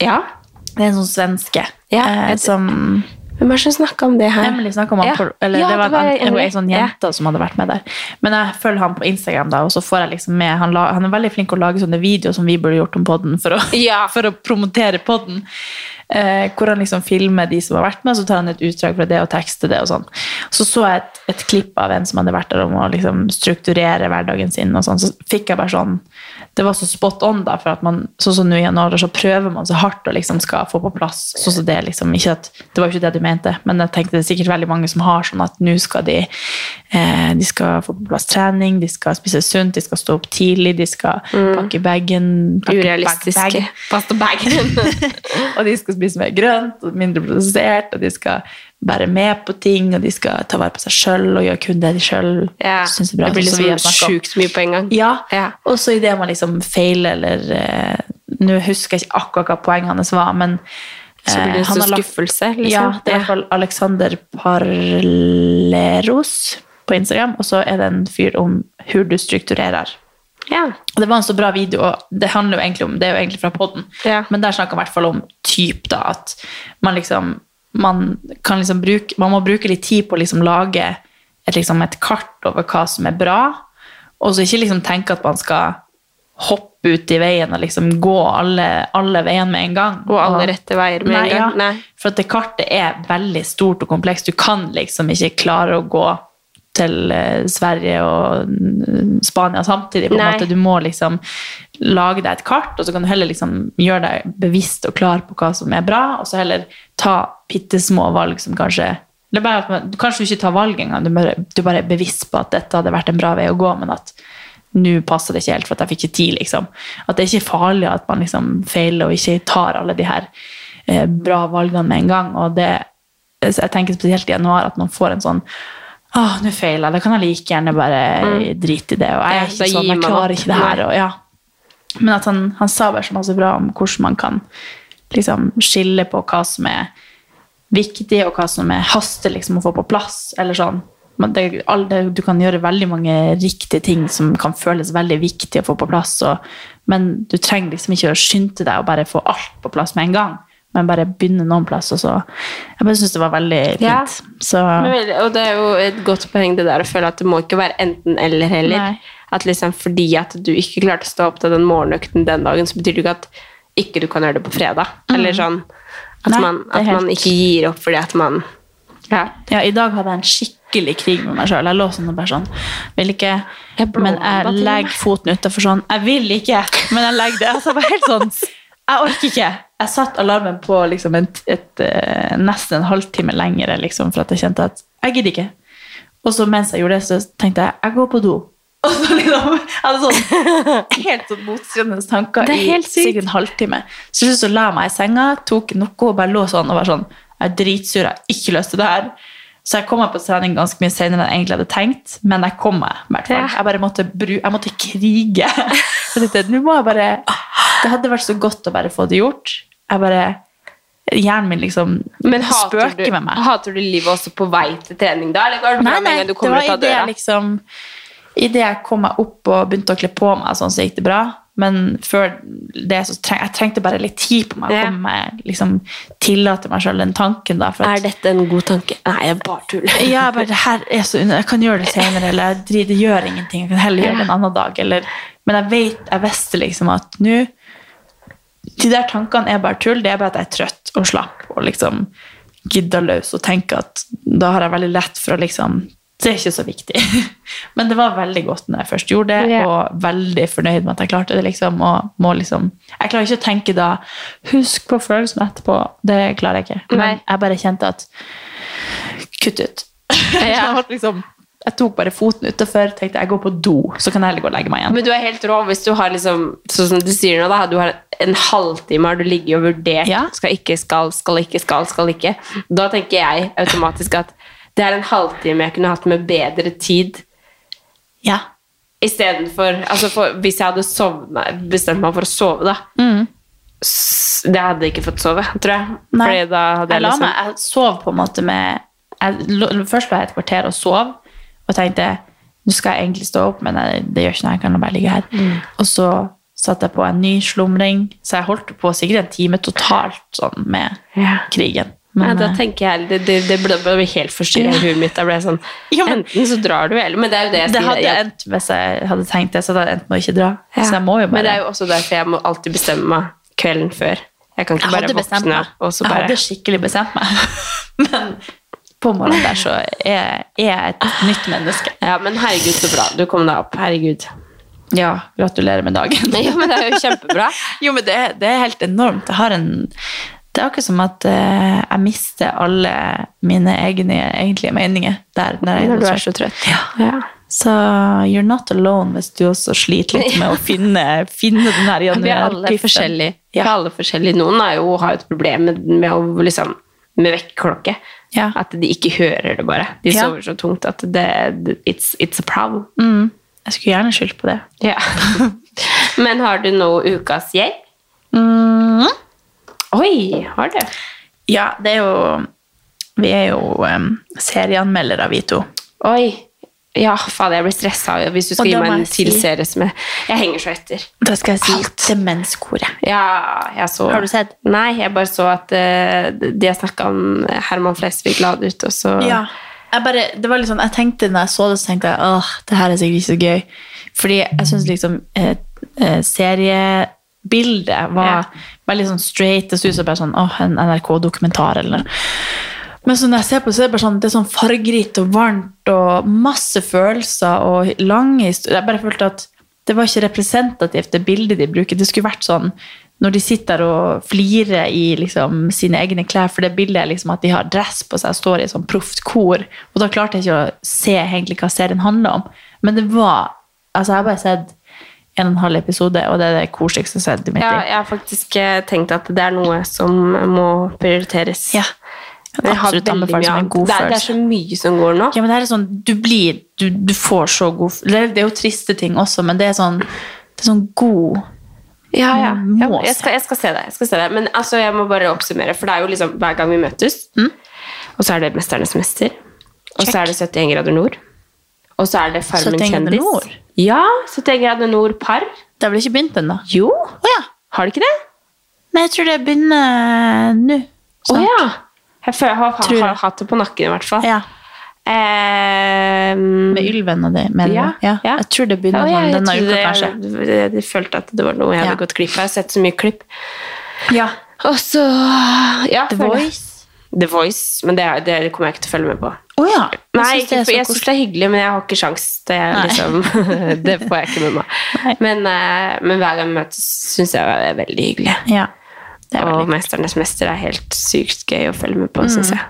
Ja. Det er en sånn svenske Ja, eh, som Hvem er det som snakka om det her? Emily snakka om han Ja. på, eller Ja, det var det var en, en, sånn jente som hadde vært med der. Men jeg følger han på Instagram, da, og så får jeg liksom med Han, la, han er veldig flink til å lage sånne videoer som vi burde gjort om podden, for Ja. for å promotere podden. Eh, hvor han liksom filmer de som har vært med, så tar han et utdrag fra det og tekster det. og sånn. Så så jeg et, et klipp av en som hadde vært der om å liksom strukturere hverdagen sin. og sånn, Så fikk jeg bare sånn Det var så spot on, da, for at man sånn som nå i januar, så prøver man så hardt å liksom skal få på plass. sånn som Det liksom, ikke at, det var jo ikke det du mente, men jeg tenkte det er sikkert veldig mange som har sånn at nå skal de eh, de skal få på plass trening, de skal spise sunt, de skal stå opp tidlig, de skal pakke bagen Urealistiske. bag- bag. Pasta bagen. og de skal spise mer grønt og mindre produsert, og de skal være med på ting, og de skal ta vare på seg sjøl og gjøre kun det de sjøl Ja, syns er bra. det blir liksom sjukt mye på en gang. Ja, Ja. og så idet man liksom feiler, eller eh, Nå husker jeg ikke akkurat hva poenget hans var, men Så blir det eh, en sånn skuffelse, liksom. Ja, det er i hvert fall Alexander Parleros på Instagram, og så er det en fyr om hvor du strukturerer. Ja. Det var en så bra video, og det handler jo egentlig om, det er jo egentlig fra podden, men der snakker han i hvert fall om typ da, at man liksom, man kan liksom bruke, man må bruke litt tid på å liksom lage et, liksom et kart over hva som er bra, og så ikke liksom tenke at man skal hoppe ut i veien og liksom gå alle, alle veiene med en gang. Gå alle rette veier med en gang. Ja, For at det kartet er veldig stort og komplekst. Du kan liksom ikke klare å gå til eh, Sverige og mm, Spania samtidig. på en Nei. måte. Du må liksom lage deg et kart, og så kan du heller liksom gjøre deg bevisst og klar på hva som er bra, og så heller ta bitte små valg som kanskje det er bare at man, Kanskje du ikke tar valg engang, du, bare- du bare er bevisst på at dette hadde vært en bra vei å gå, men at nå passer det ikke helt for at jeg fikk ikke tid, liksom. At det er ikke farlig at man liksom feiler og ikke tar alle de her eh, bra valgene med en gang. Og det, jeg tenker spesielt i januar at man får en sånn Åh, nå feiler jeg. Da kan jeg like gjerne bare drite i det. Og jeg er ikke sånn, jeg klarer ikke det her. Og, ja. Men at han, han sa bare så masse bra om hvordan man kan liksom skille på hva som er viktig, og hva som er haster liksom, å få på plass. Eller sånn. Det, det, du kan gjøre veldig mange riktige ting som kan føles veldig viktig å få på plass. Og, men du trenger liksom ikke å skynde deg og bare få alt på plass med en gang. Men bare begynne noen plass. Og så. Jeg bare syns det var veldig fint. Ja. Men og det er jo et godt poeng det der å føle at det må ikke være enten eller heller. Nei. At liksom fordi at du ikke klarte å stå opp til den morgenøkten den dagen, så betyr det ikke at ikke du kan gjøre det på fredag. Eller sånn at, Mm. Nei, man, at helt... man ikke gir opp fordi at man ja. Ja, I dag hadde jeg en skikkelig krig med meg sjøl. Jeg lå sånn og bare sånn Vil ikke, men jeg legger foten utafor sånn. Jeg vil ikke, men jeg legger det. Altså, bare helt sånn Jeg orker ikke. Jeg satte alarmen på liksom et, et, et, nesten en halvtime lenger liksom, for at jeg kjente at jeg gidder ikke. Og så mens jeg gjorde det, så tenkte jeg jeg går på do. Og så liksom, jeg hadde sånn helt sånn motstridende tanker er i sikkert en halvtime. Så til slutt la jeg meg i senga, tok noe og bare lå sånn og var sånn Jeg er dritsur, jeg har ikke lyst til det her. Så jeg kom meg på trening ganske mye senere enn jeg egentlig hadde tenkt, men jeg kom meg. Ja. Jeg bare måtte, bru, jeg måtte krige. Så jeg tenkte, nå må jeg bare Det hadde vært så godt å bare få det gjort. Jeg bare Hjernen min liksom Men spøker du, med meg. hater du livet også på vei til trening da? Eller var det Nei, nei, du det var idet jeg liksom Idet jeg kom meg opp og begynte å kle på meg, sånn, så gikk det bra. Men før det så treng, jeg trengte bare litt tid på meg. Ja. komme meg, liksom, Tillate meg sjøl den tanken. da. Er dette en god tanke? Nei, jeg bare tull. ja, bare, det her er så under, Jeg kan gjøre det senere, eller jeg driter, gjør ingenting. Jeg kan heller gjøre det en annen dag. Eller, men jeg vet, jeg visste liksom at nå De der tankene er bare tull. Det er bare at jeg er trøtt og slapp og liksom gidder løs og tenker at da har jeg veldig lett for å liksom Det er ikke så viktig. Men det var veldig godt når jeg først gjorde det, og veldig fornøyd med at jeg klarte det. liksom, og må liksom, Jeg klarer ikke å tenke da Husk på følelsen etterpå. Det klarer jeg ikke. Men jeg bare kjente at Kutt ut. jeg, måtte liksom, jeg tok bare foten utafor, tenkte jeg går på do, så kan jeg heller gå og legge meg igjen. Men du er helt rå hvis du har liksom, sånn som du sier nå da, du har en halvtime har du ligget og vurdert Ja. skal ikke, skal, skal ikke, skal, skal ikke. Da tenker jeg automatisk at det er en halvtime jeg kunne hatt med bedre tid ja. istedenfor altså for, Hvis jeg hadde sovnet, bestemt meg for å sove, da Mm. Det hadde jeg ikke fått sove, tror jeg. Nei. Fordi da hadde Jeg jeg la liksom meg, jeg sov på en måte med jeg, Først var jeg et kvarter og sov, og tenkte nå skal jeg egentlig stå opp, men jeg, det gjør ikke noe, jeg kan bare ligge her. Mm. Og så satte jeg på en ny slumring, så jeg holdt på sikkert en time totalt sånn med Ja. krigen. Men, ja, da eh, tenker jeg, Det, det, det ble, ble helt forstyrra i huet mitt. Da ble jeg sånn, Ja, men- Enten så drar du, eller Men det er jo det jeg det sier. hadde jeg- endt hvis jeg hadde tenkt det, så hadde jeg endt med å ikke dra. Ja. Så jeg må jo bare Men det er jo også derfor jeg må alltid bestemme meg kvelden før. Jeg kan ikke Jeg bare våkne og så bare Jeg hadde skikkelig bestemt meg. Men på morgenen der så er, er jeg et nytt menneske. Ja, men herregud, så bra. Du kom deg opp. Herregud. Ja, gratulerer med dagen. Ja, men det er jo kjempebra. Jo, men det, det er helt enormt. En Det er akkurat som at eh, jeg mister alle mine egne egentlige meninger der når jeg Når du er så trøtt. Ja. Ja. Så you're not alone hvis du også sliter litt med å finne, finne den her januar. Vi er alle forskjellige. forskjellige. Vi er alle forskjellige. Noen jo, har jo et problem med, med, å, liksom, med vekkerklokke. Ja. At de ikke hører det bare. De Ja. sover så tungt at det, it's, it's a problem. Mm. Jeg skulle gjerne skyldt på det. Ja. Men har du noe ukas jeg? Mm. Oi, har du? Ja, det er jo Vi er jo um, serieanmeldere, vi to. Oi. Ja, faen, jeg blir stressa hvis du skal gi meg en til si- serie som jeg Jeg henger så etter. Da skal jeg si Demenskoret. Ja, jeg så Har du sett? Nei, jeg bare så at uh, de snakka om Herman Flesvig la det ut, og så Ja. Jeg, bare, det var litt sånn, jeg tenkte når jeg så det, så tenkte jeg åh, det her er sikkert ikke så gøy. Fordi jeg syns liksom eh, eh, seriebildet var Ja. veldig sånn straight. Det så ut som bare sånn, åh, en NRK-dokumentar eller noe. Men så når jeg ser på så er det bare sånn, det er sånn fargerikt og varmt og masse følelser og lange historier. Jeg bare følte at det var ikke representativt, det bildet de bruker. Det skulle vært sånn når de sitter og flirer i liksom, sine egne klær, for det bildet er liksom at de har dress på seg og står i sånn proft kor. Og da klarte jeg ikke å se egentlig hva serien handler om. Men det var Altså, jeg har bare sett en og en halv episode, og det er det koseligste jeg har sett i mitt Ja, jeg har faktisk eh, tenkt at det er noe som må prioriteres. Ja. Jeg har Absolutt anbefales som en god det, er, det er så mye som går nå. Ja, men det er sånn, du blir, du, du får så god Det er, det er jo triste ting også, men det er sånn, det er sånn god Ja, ja. Ja jeg, skal, jeg skal se det. jeg skal se det. Men altså, jeg må bare oppsummere, for det er jo liksom hver gang vi møtes, og så er det 'Mesternes mester', og så er det 71 grader nord, og så er det 71 Farmen kjendis. Ja, 71 grader nord par. Det har vel ikke begynt ennå? Jo, Oh, ja. har det ikke det? Nei, jeg tror det begynner nå. Å Oh, ja. Jeg føler, har, har, har hatt det på nakken i hvert fall. Ja, Eh, Med ulvene dine, Ja, ja. ja. Jeg tror det begynner ja, sånn jeg denne uka, jeg- kanskje. Jeg, jeg følte at det var noe jeg hadde gått glipp av. Jeg har sett så mye klipp. Ja. Og så ja, The Voice. The Voice, men det, det kommer jeg ikke til å følge med på. Å ja. Jeg Nei, jeg syns det er hyggelig, men jeg har ikke sjans. Det, er liksom, det får jeg ikke med meg. Men, eh, men hver gang vi møtes, syns jeg det er veldig hyggelig. Ja. Og Mm. 'Mesternes mester' er helt sykt gøy å følge med på, syns jeg.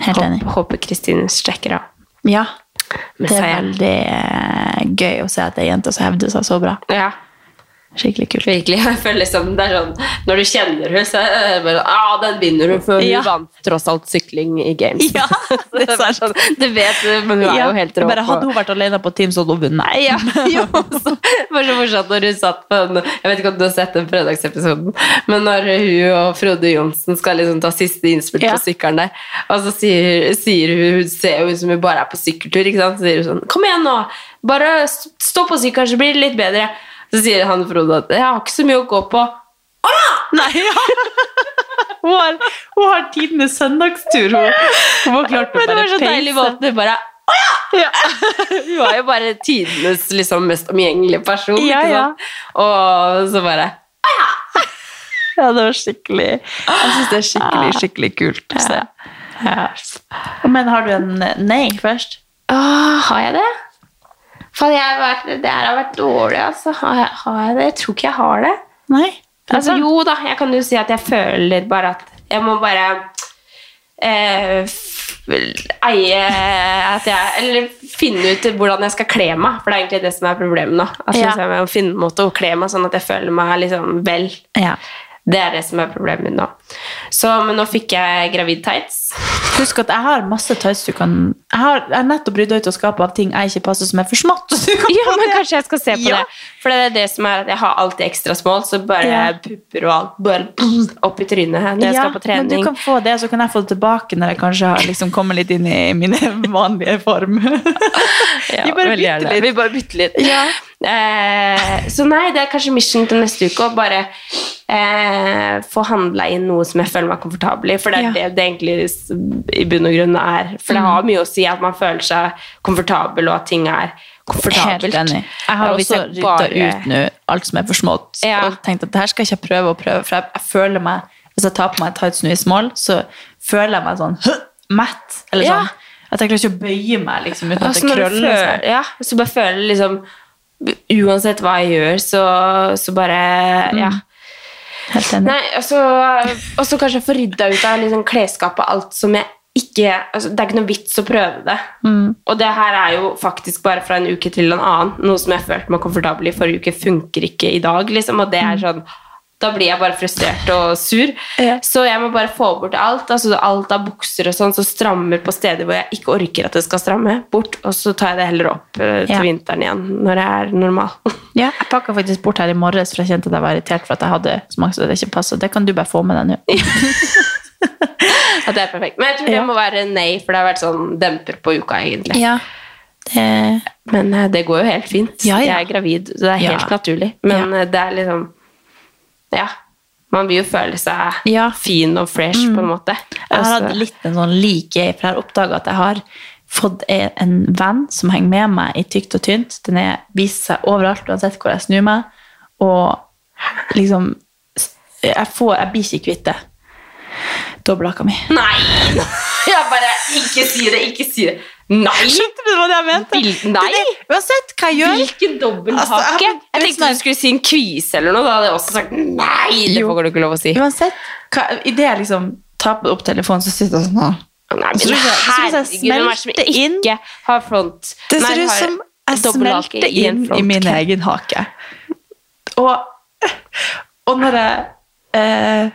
Helt enig. Håper, håper Kristin strekker av. Ja. Det er veldig eh, gøy å se at det er jenter som hevder seg så bra. Ja, Skikkelig kult. virkelig. Jeg føler liksom, det er sånn, Når du kjenner henne, så er det bare ah, den vinner hun, for hun Ja. vant tross alt sykling i games. Ja, det er sånn, du vet men hun er jo helt rå. Bare hadde hun vært alene på Team, så hadde hun vunnet. Ja, jo, så, var så fortsatt når hun satt på den Jeg vet ikke om du har sett den fredagsepisoden, men når hun og Frode Johnsen skal liksom ta siste innspill Ja. på sykkelen der, og så sier, sier hun Hun ser jo ut som hun bare er på sykkeltur, ikke sant? Så sier hun sånn Kom igjen nå! Bare stå på sykkelen, så blir det litt bedre. Så sier han Frode at jeg har ikke så mye å gå på. Nei, ja. hun, har, hun har tidenes søndagstur. Hun, hun har klart å Men det bare var så deilig peise. måte. Bare Å ja! Hun var jo bare tidenes liksom, mest omgjengelige person. Ja, ikke ja. Og så bare Ja, det var skikkelig Jeg syns det er skikkelig, skikkelig kult å. Ja. Men har du en nei først? Åh, har jeg det? Faen, jeg har vært, det her har vært dårlig, altså. Har jeg, har jeg det? Jeg tror ikke jeg har det. Nei. Altså, jo da, jeg kan jo si at jeg føler bare at jeg må bare eh, eie at jeg Eller finne ut hvordan jeg skal kle meg, for det er egentlig det som er problemet nå. Altså, Ja. jeg må finne en måte å kle meg sånn at jeg føler meg liksom vel. Ja. Det er det som er problemet nå. Så, men nå fikk jeg gravid tights. Husk at jeg har masse tøys du kan Jeg har, jeg har nettopp rydda ut av skapet av ting jeg ikke passer som er for smått. Ja, men kanskje jeg skal se på Ja. det. For det er det som er at jeg har alltid ekstra small, så bare Ja. pupper og alt bare opp i trynet når jeg skal på trening. men du kan få det, så kan jeg få det tilbake når jeg kanskje har liksom kommet litt inn i min vanlige form. Ja, Vi bare bytter litt. Vi bare bytter litt. Ja. Eh, så nei, det er kanskje mission til neste uke å bare eh, få handla inn noe som jeg føler meg komfortabel i. For det er Ja. det det egentlig i bunn og grunn er. For det har mye å si at man føler seg komfortabel, og at ting er komfortabelt. Helt enig. Jeg har også rydda bare- ut nå alt som er for smått. Ja. Og tenkt at det her skal jeg ikke prøve og prøve. For jeg, jeg føler meg Hvis jeg tar på meg tights nå i small, så føler jeg meg sånn mett. Eller Ja. sånn at jeg klarer ikke å bøye meg liksom, uten at Altså, det krøller føler, seg. ja, så bare føler liksom Uansett hva jeg gjør, så, så bare Ja. Helt enig. Nei, altså, og så kanskje få rydda ut av liksom klesskapet alt som jeg ikke altså, Det er ikke noe vits å prøve det. Og det her er jo faktisk bare fra en uke til en annen. Noe som jeg følte meg komfortabel i forrige uke, funker ikke i dag. Liksom, og det er sånn da blir jeg bare frustrert og sur. Ja. Så jeg må bare få bort alt. altså Alt av bukser og sånn som strammer på steder hvor jeg ikke orker at det skal stramme, bort. Og så tar jeg det heller opp eh, til Ja. vinteren igjen, når jeg er normal. Ja, jeg pakka faktisk bort her i morges, for jeg kjente at jeg var irritert for at jeg hadde så mange som det ikke passet. Det kan du bare få med deg nå. At det er perfekt. Men jeg tror det Ja. må være nei, for det har vært sånn demper på uka, egentlig. Ja. Det, Men eh, det går jo helt fint. Jeg er gravid, så det er helt naturlig. Men eh, det er liksom Ja. Man vil jo føle seg Ja. fin og fresh, på en måte. Jeg har Altså, hatt litt en sånn lik for jeg har oppdaget at jeg har fått en en venn som henger med meg i tykt og tynt. Den er, viser seg overalt, uansett hvor jeg snur meg. Og liksom Jeg, får, jeg blir ikke kvitt det. Dobbelhaka mi. Nei! Jeg bare Ikke si det, ikke si det. Nei! Skjønte du hva jeg mente? Bil- Nei! Uansett hva jeg gjør Hvilken dobbelthake? Altså, jeg- jeg tenkte du skulle si en kvise eller noe. Da hadde jeg også sagt nei! Det får du ikke lov å si. Uansett, hva, i det jeg liksom tar opp telefonen, så sitter jeg sånn her. Nei, men herregud, hvem er det som ikke har front Det ser ut som jeg smelter inn i min egen hake. Og, og når jeg eh,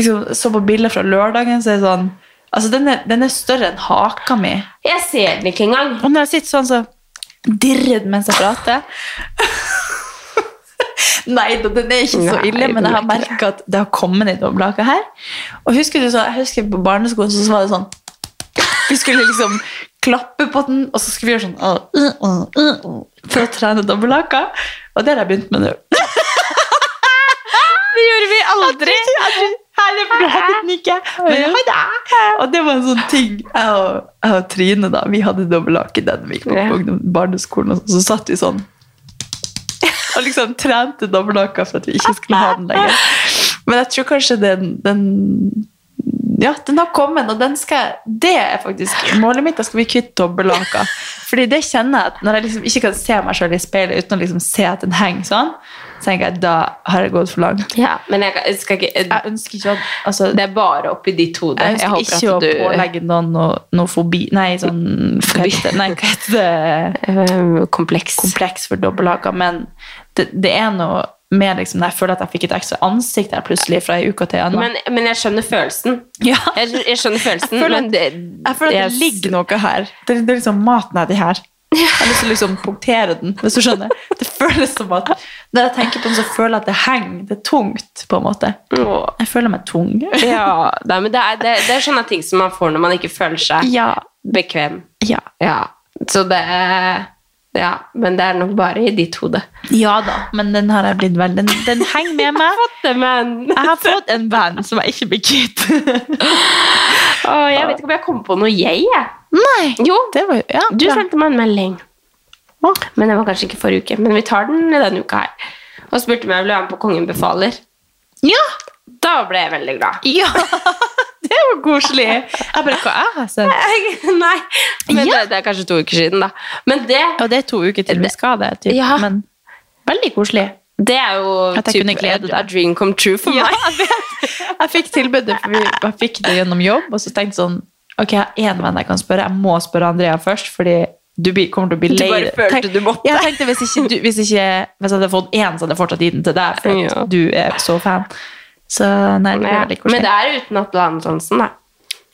liksom så på bilder fra lørdagen, så er det sånn Altså, den er, den er større enn haka mi. Jeg ser den ikke engang. Og når jeg sitter sånn, så dirrer den mens jeg prater. Nei da, den er ikke så ille, men jeg har merka at det har kommet i dobbelthake her. Og husker du så, jeg husker på barneskolen så var det sånn Vi skulle liksom klappe på den, og så skulle vi gjøre sånn uh, uh, uh, uh», for å trene dobbelthaka. Og det har jeg begynt med nå. Det gjorde vi aldri. Er du hadde den ikke. Men jeg hadde Og det var en sånn ting Jeg og, jeg og Trine da, vi hadde dobbelthake den vi gikk på på barneskolen, og så, så satt vi sånn og liksom trente dobbelthaka for at vi ikke skulle ha den lenger. Men jeg tror kanskje den, den Ja, den har kommet, og den skal Det er faktisk målet mitt. Jeg skal bli kvitt dobbelthaka. Fordi det kjenner jeg at når jeg liksom ikke kan se meg sjøl i speilet uten å liksom se at den henger sånn, så tenker jeg da har jeg gått for langt. Ja, men jeg, jeg skal ikke Jeg ønsker ikke at altså, Det er bare oppi ditt hode. jeg ønsker håper ikke å du pålegge noen noe, noe fobi Nei, sånn? Nei, hva heter det? Eh, Kompleks. Kompleks for dobbelthaka, men det, det er noe med liksom, jeg føler at jeg fikk et ekstra ansikt der plutselig fra en uke til en annen. Men, men jeg skjønner følelsen. Ja. Jeg, jeg skjønner følelsen, Jeg føler men at- det, Jeg føler at det ligger noe her. Det, det er liksom maten er de her. Jeg har lyst til å liksom punktere den, hvis du skjønner. Det føles som at Når jeg tenker på den, så føler jeg at det henger. Det er tungt, på en måte. Jeg føler meg tung. Ja, det men det er, det, er sånne ting som man får når man ikke føler seg Ja. bekvem. Ja. Ja, så det er Ja, men det er nok bare i ditt hode. ja da, men den har jeg blitt vel Den, den henger med meg. Det, men Jeg har fått en venn som jeg ikke blir kvitt. Jeg vet ikke om jeg kommer på noe jeg, jeg. Nei. Jo, Det var ja, du bra. sendte meg en melding. Å. Men det var kanskje ikke forrige uke. Men vi tar den denne uka her. Og spurte om jeg ville være med på Kongen befaler. Ja! Da ble jeg veldig glad. ja! Det var koselig. Jeg bare, hva jeg har sett? Nei, men Ja. det, det er kanskje to uker siden, da. Men det, Og det er to uker til vi skal det, typ. Ja. men veldig koselig. det er jo At jeg typ kunne glede deg. dream come true for Ja, meg. jeg. Jeg fikk tilbudet, for vi, jeg fikk det gjennom jobb, og så tenkte jeg sånn, ok, jeg har en venn jeg kan spørre, jeg må spørre Andrea først, fordi du kommer til å bli Du bare følte Tenk- du måtte. Jeg tenkte hvis, ikke, du, hvis, ikke, hvis jeg hadde fått én, så hadde jeg fortsatt gitt den til deg, for Ja. du er så fan. Så nei, det koselig. Men det er uten Atle Antonsen, da.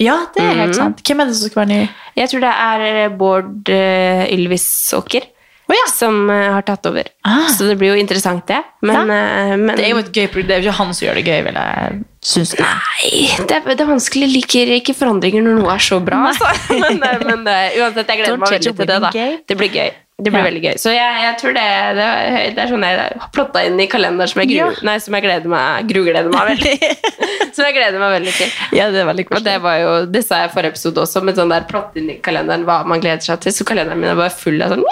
Ja, det er helt Mhm. sant. Hvem er det som skal være ny? Jeg tror det er eh, Bård uh, Ylvisåker Å ja. som eh, har tatt over. Ah. Så det blir jo interessant, det. Men, eh, men Det er jo et gøy. Det er jo ikke han som gjør det gøy, vil jeg synes. Nei, det er, det er vanskelig. Jeg liker ikke forandringer når noe er så bra. Altså. Men, eh, men eh, uansett, jeg gleder Don't meg veldig til det. da. Det blir gøy. Det blir Ja. veldig gøy. Så jeg, jeg tror det, det, det er sånn jeg har plotta inn i kalenderen som jeg, gru, Ja. nei, som jeg gleder meg grugleder meg veldig Som jeg gleder meg veldig til. Ja, det er veldig Og det var jo, det sa jeg i forrige episode også, med sånn der plott inn i kalenderen hva man gleder seg til. Så kalenderen min er bare full av sånn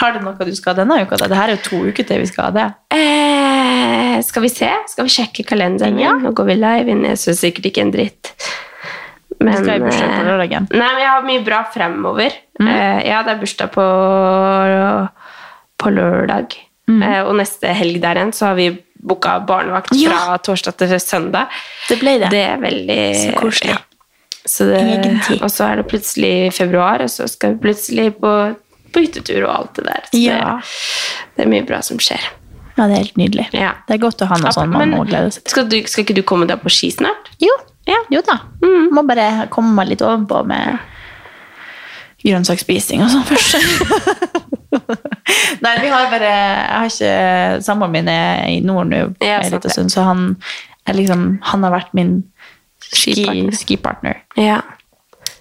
Har du noe du skal denne uka? da? Det her er jo to uker til vi skal ha det. eh, Skal vi se? Skal vi sjekke kalenderen Ja. Nå går vi live inn. Jeg syns sikkert ikke en dritt. Vi skal i bursdag på eh, lørdagen. Nei, men jeg har mye bra fremover. Mm. Eh, ja, det er bursdag på, på lørdag. Mm. Eh, og neste helg der igjen så har vi booka barnevakt Ja. fra torsdag til søndag. Det ble det. Det er veldig Så koselig. Ja. Så det, og så er det plutselig februar, og så skal vi plutselig på, på hyttetur og alt det der. Så Ja. det, det er mye bra som skjer. Ja, det er helt nydelig. Ja. Det er godt å ha noe sånn man må glede seg til. skal, ikke du komme deg på ski snart? Jo, Ja. jo da. Må bare komme meg litt ovenpå med grønnsaksspising og sånn først. Nei, vi har bare Jeg har ikke Samboeren min er i nord nå Ja, så han, liksom, han har vært min ski, Skipartner. skipartner. Ja.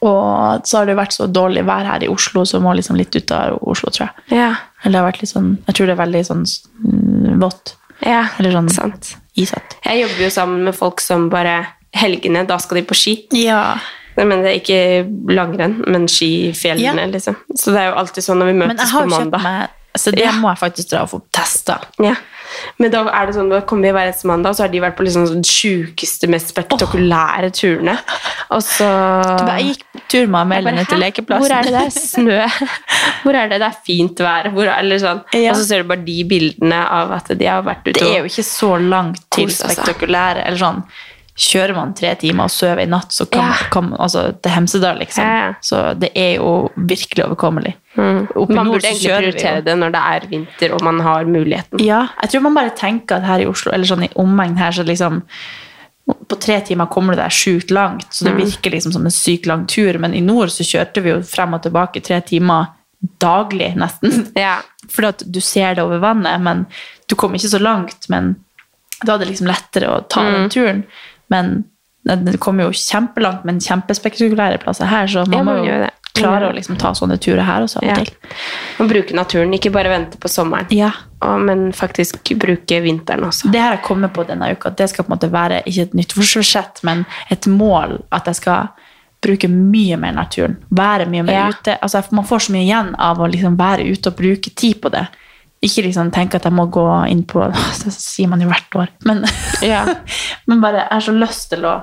Og så har det vært så dårlig vær her i Oslo, så må liksom litt ut av Oslo, tror jeg. Ja. Eller det har vært litt sånn, jeg tror det er veldig sånn mm, vått. ja. Eller sånn Sant. isete. Jeg jobber jo sammen med folk som bare helgene, da skal de på ski. Ja. Men det er ikke langrenn, men skifjellene, Ja. liksom. Så det er jo alltid sånn når vi Men jeg møtes har på jo kjøpt meg Så det Ja. må jeg faktisk dra og få testa. Ja. Men da er det sånn, da kommer vi hver eneste mandag, og så har de vært på liksom sånn sjukeste, mest spektakulære turene. Og så Jeg gikk tur med Amelie ned til lekeplassen. Hvor er det det er snø? Hvor er det det er fint vær? Hvor er, eller sånn. Ja. Og så ser du bare de bildene av at de har vært ute Det er jo ikke så langt til spektakulære. Eller sånn, kjører man tre timer og sover i natt, så kan Ja. man kan, altså, til Hemsedal, liksom. Ja. Så det er jo virkelig overkommelig. Mm. Man burde egentlig prioritere det når det er vinter og man har muligheten. Ja, jeg tror man bare tenker at her i Oslo, eller sånn i omegn her, så liksom på tre timer kommer du deg sjukt langt, så det Mm. virker liksom som en sykt lang tur. Men i nord så kjørte vi jo frem og tilbake tre timer daglig, nesten. Ja. Fordi at du ser det over vannet, men du kom ikke så langt. Men er det liksom lettere å ta Mm. den turen. Men det kommer jo kjempelangt, men kjempespektakulære plasser her, så man Ja, man må jo klare å liksom ta sånne turer her også av Ja. og til. Og bruke naturen, ikke bare vente på sommeren. Ja. Og, men faktisk bruke vinteren også. Det har jeg kommet på denne uka, at det skal på en måte være ikke et nytt forsett, men et mål at jeg skal bruke mye mer naturen. Være mye mer Ja. ute. Altså, man får så mye igjen av å liksom være ute og bruke tid på det. Ikke liksom tenke at jeg må gå inn på Det sier man jo hvert år. Men, Ja. men bare jeg har så lyst til å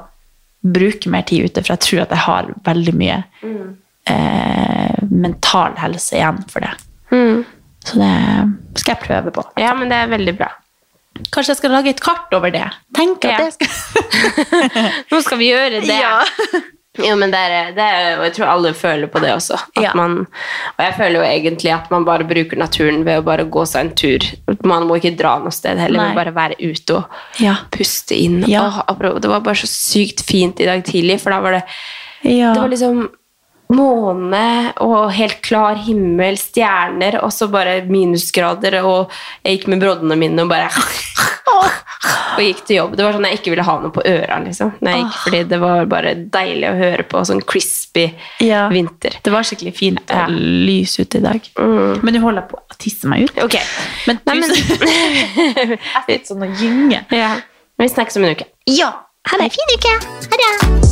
bruke mer tid ute, for jeg tror at jeg har veldig mye Mm. eh, mental helse igjen for det. Mm. Så det skal jeg prøve på. Ja, men det er veldig bra. Kanskje jeg skal lage et kart over det. Tenk at Ja. det skal Nå skal vi gjøre det. Ja. Jo, men det er, det er, og jeg tror alle føler på det også. Ja. man, og jeg føler jo egentlig at man bare bruker naturen ved å bare gå seg en tur. Man må ikke dra noe sted heller, Nei. men bare være ute og Ja. puste inn. Ja. Og, det var bare så sykt fint i dag tidlig, for da var det Ja. Det var liksom måne og helt klar himmel, stjerner, og så bare minusgrader, og jeg gikk med broddene mine og bare Og gikk til jobb. Det var sånn jeg ikke ville ha noe på ørene. liksom. Gikk, fordi det var bare deilig å høre på. Sånn crispy Ja. vinter. Det var skikkelig fint og Ja. lys ute i dag. Mm. Men nå holder på å tisse meg ut. Ok. Men, tusen- jeg fikk sånn å gynge. Ja. Vi snakkes om en uke. Ja. Ha det. Fin uke. Ha det.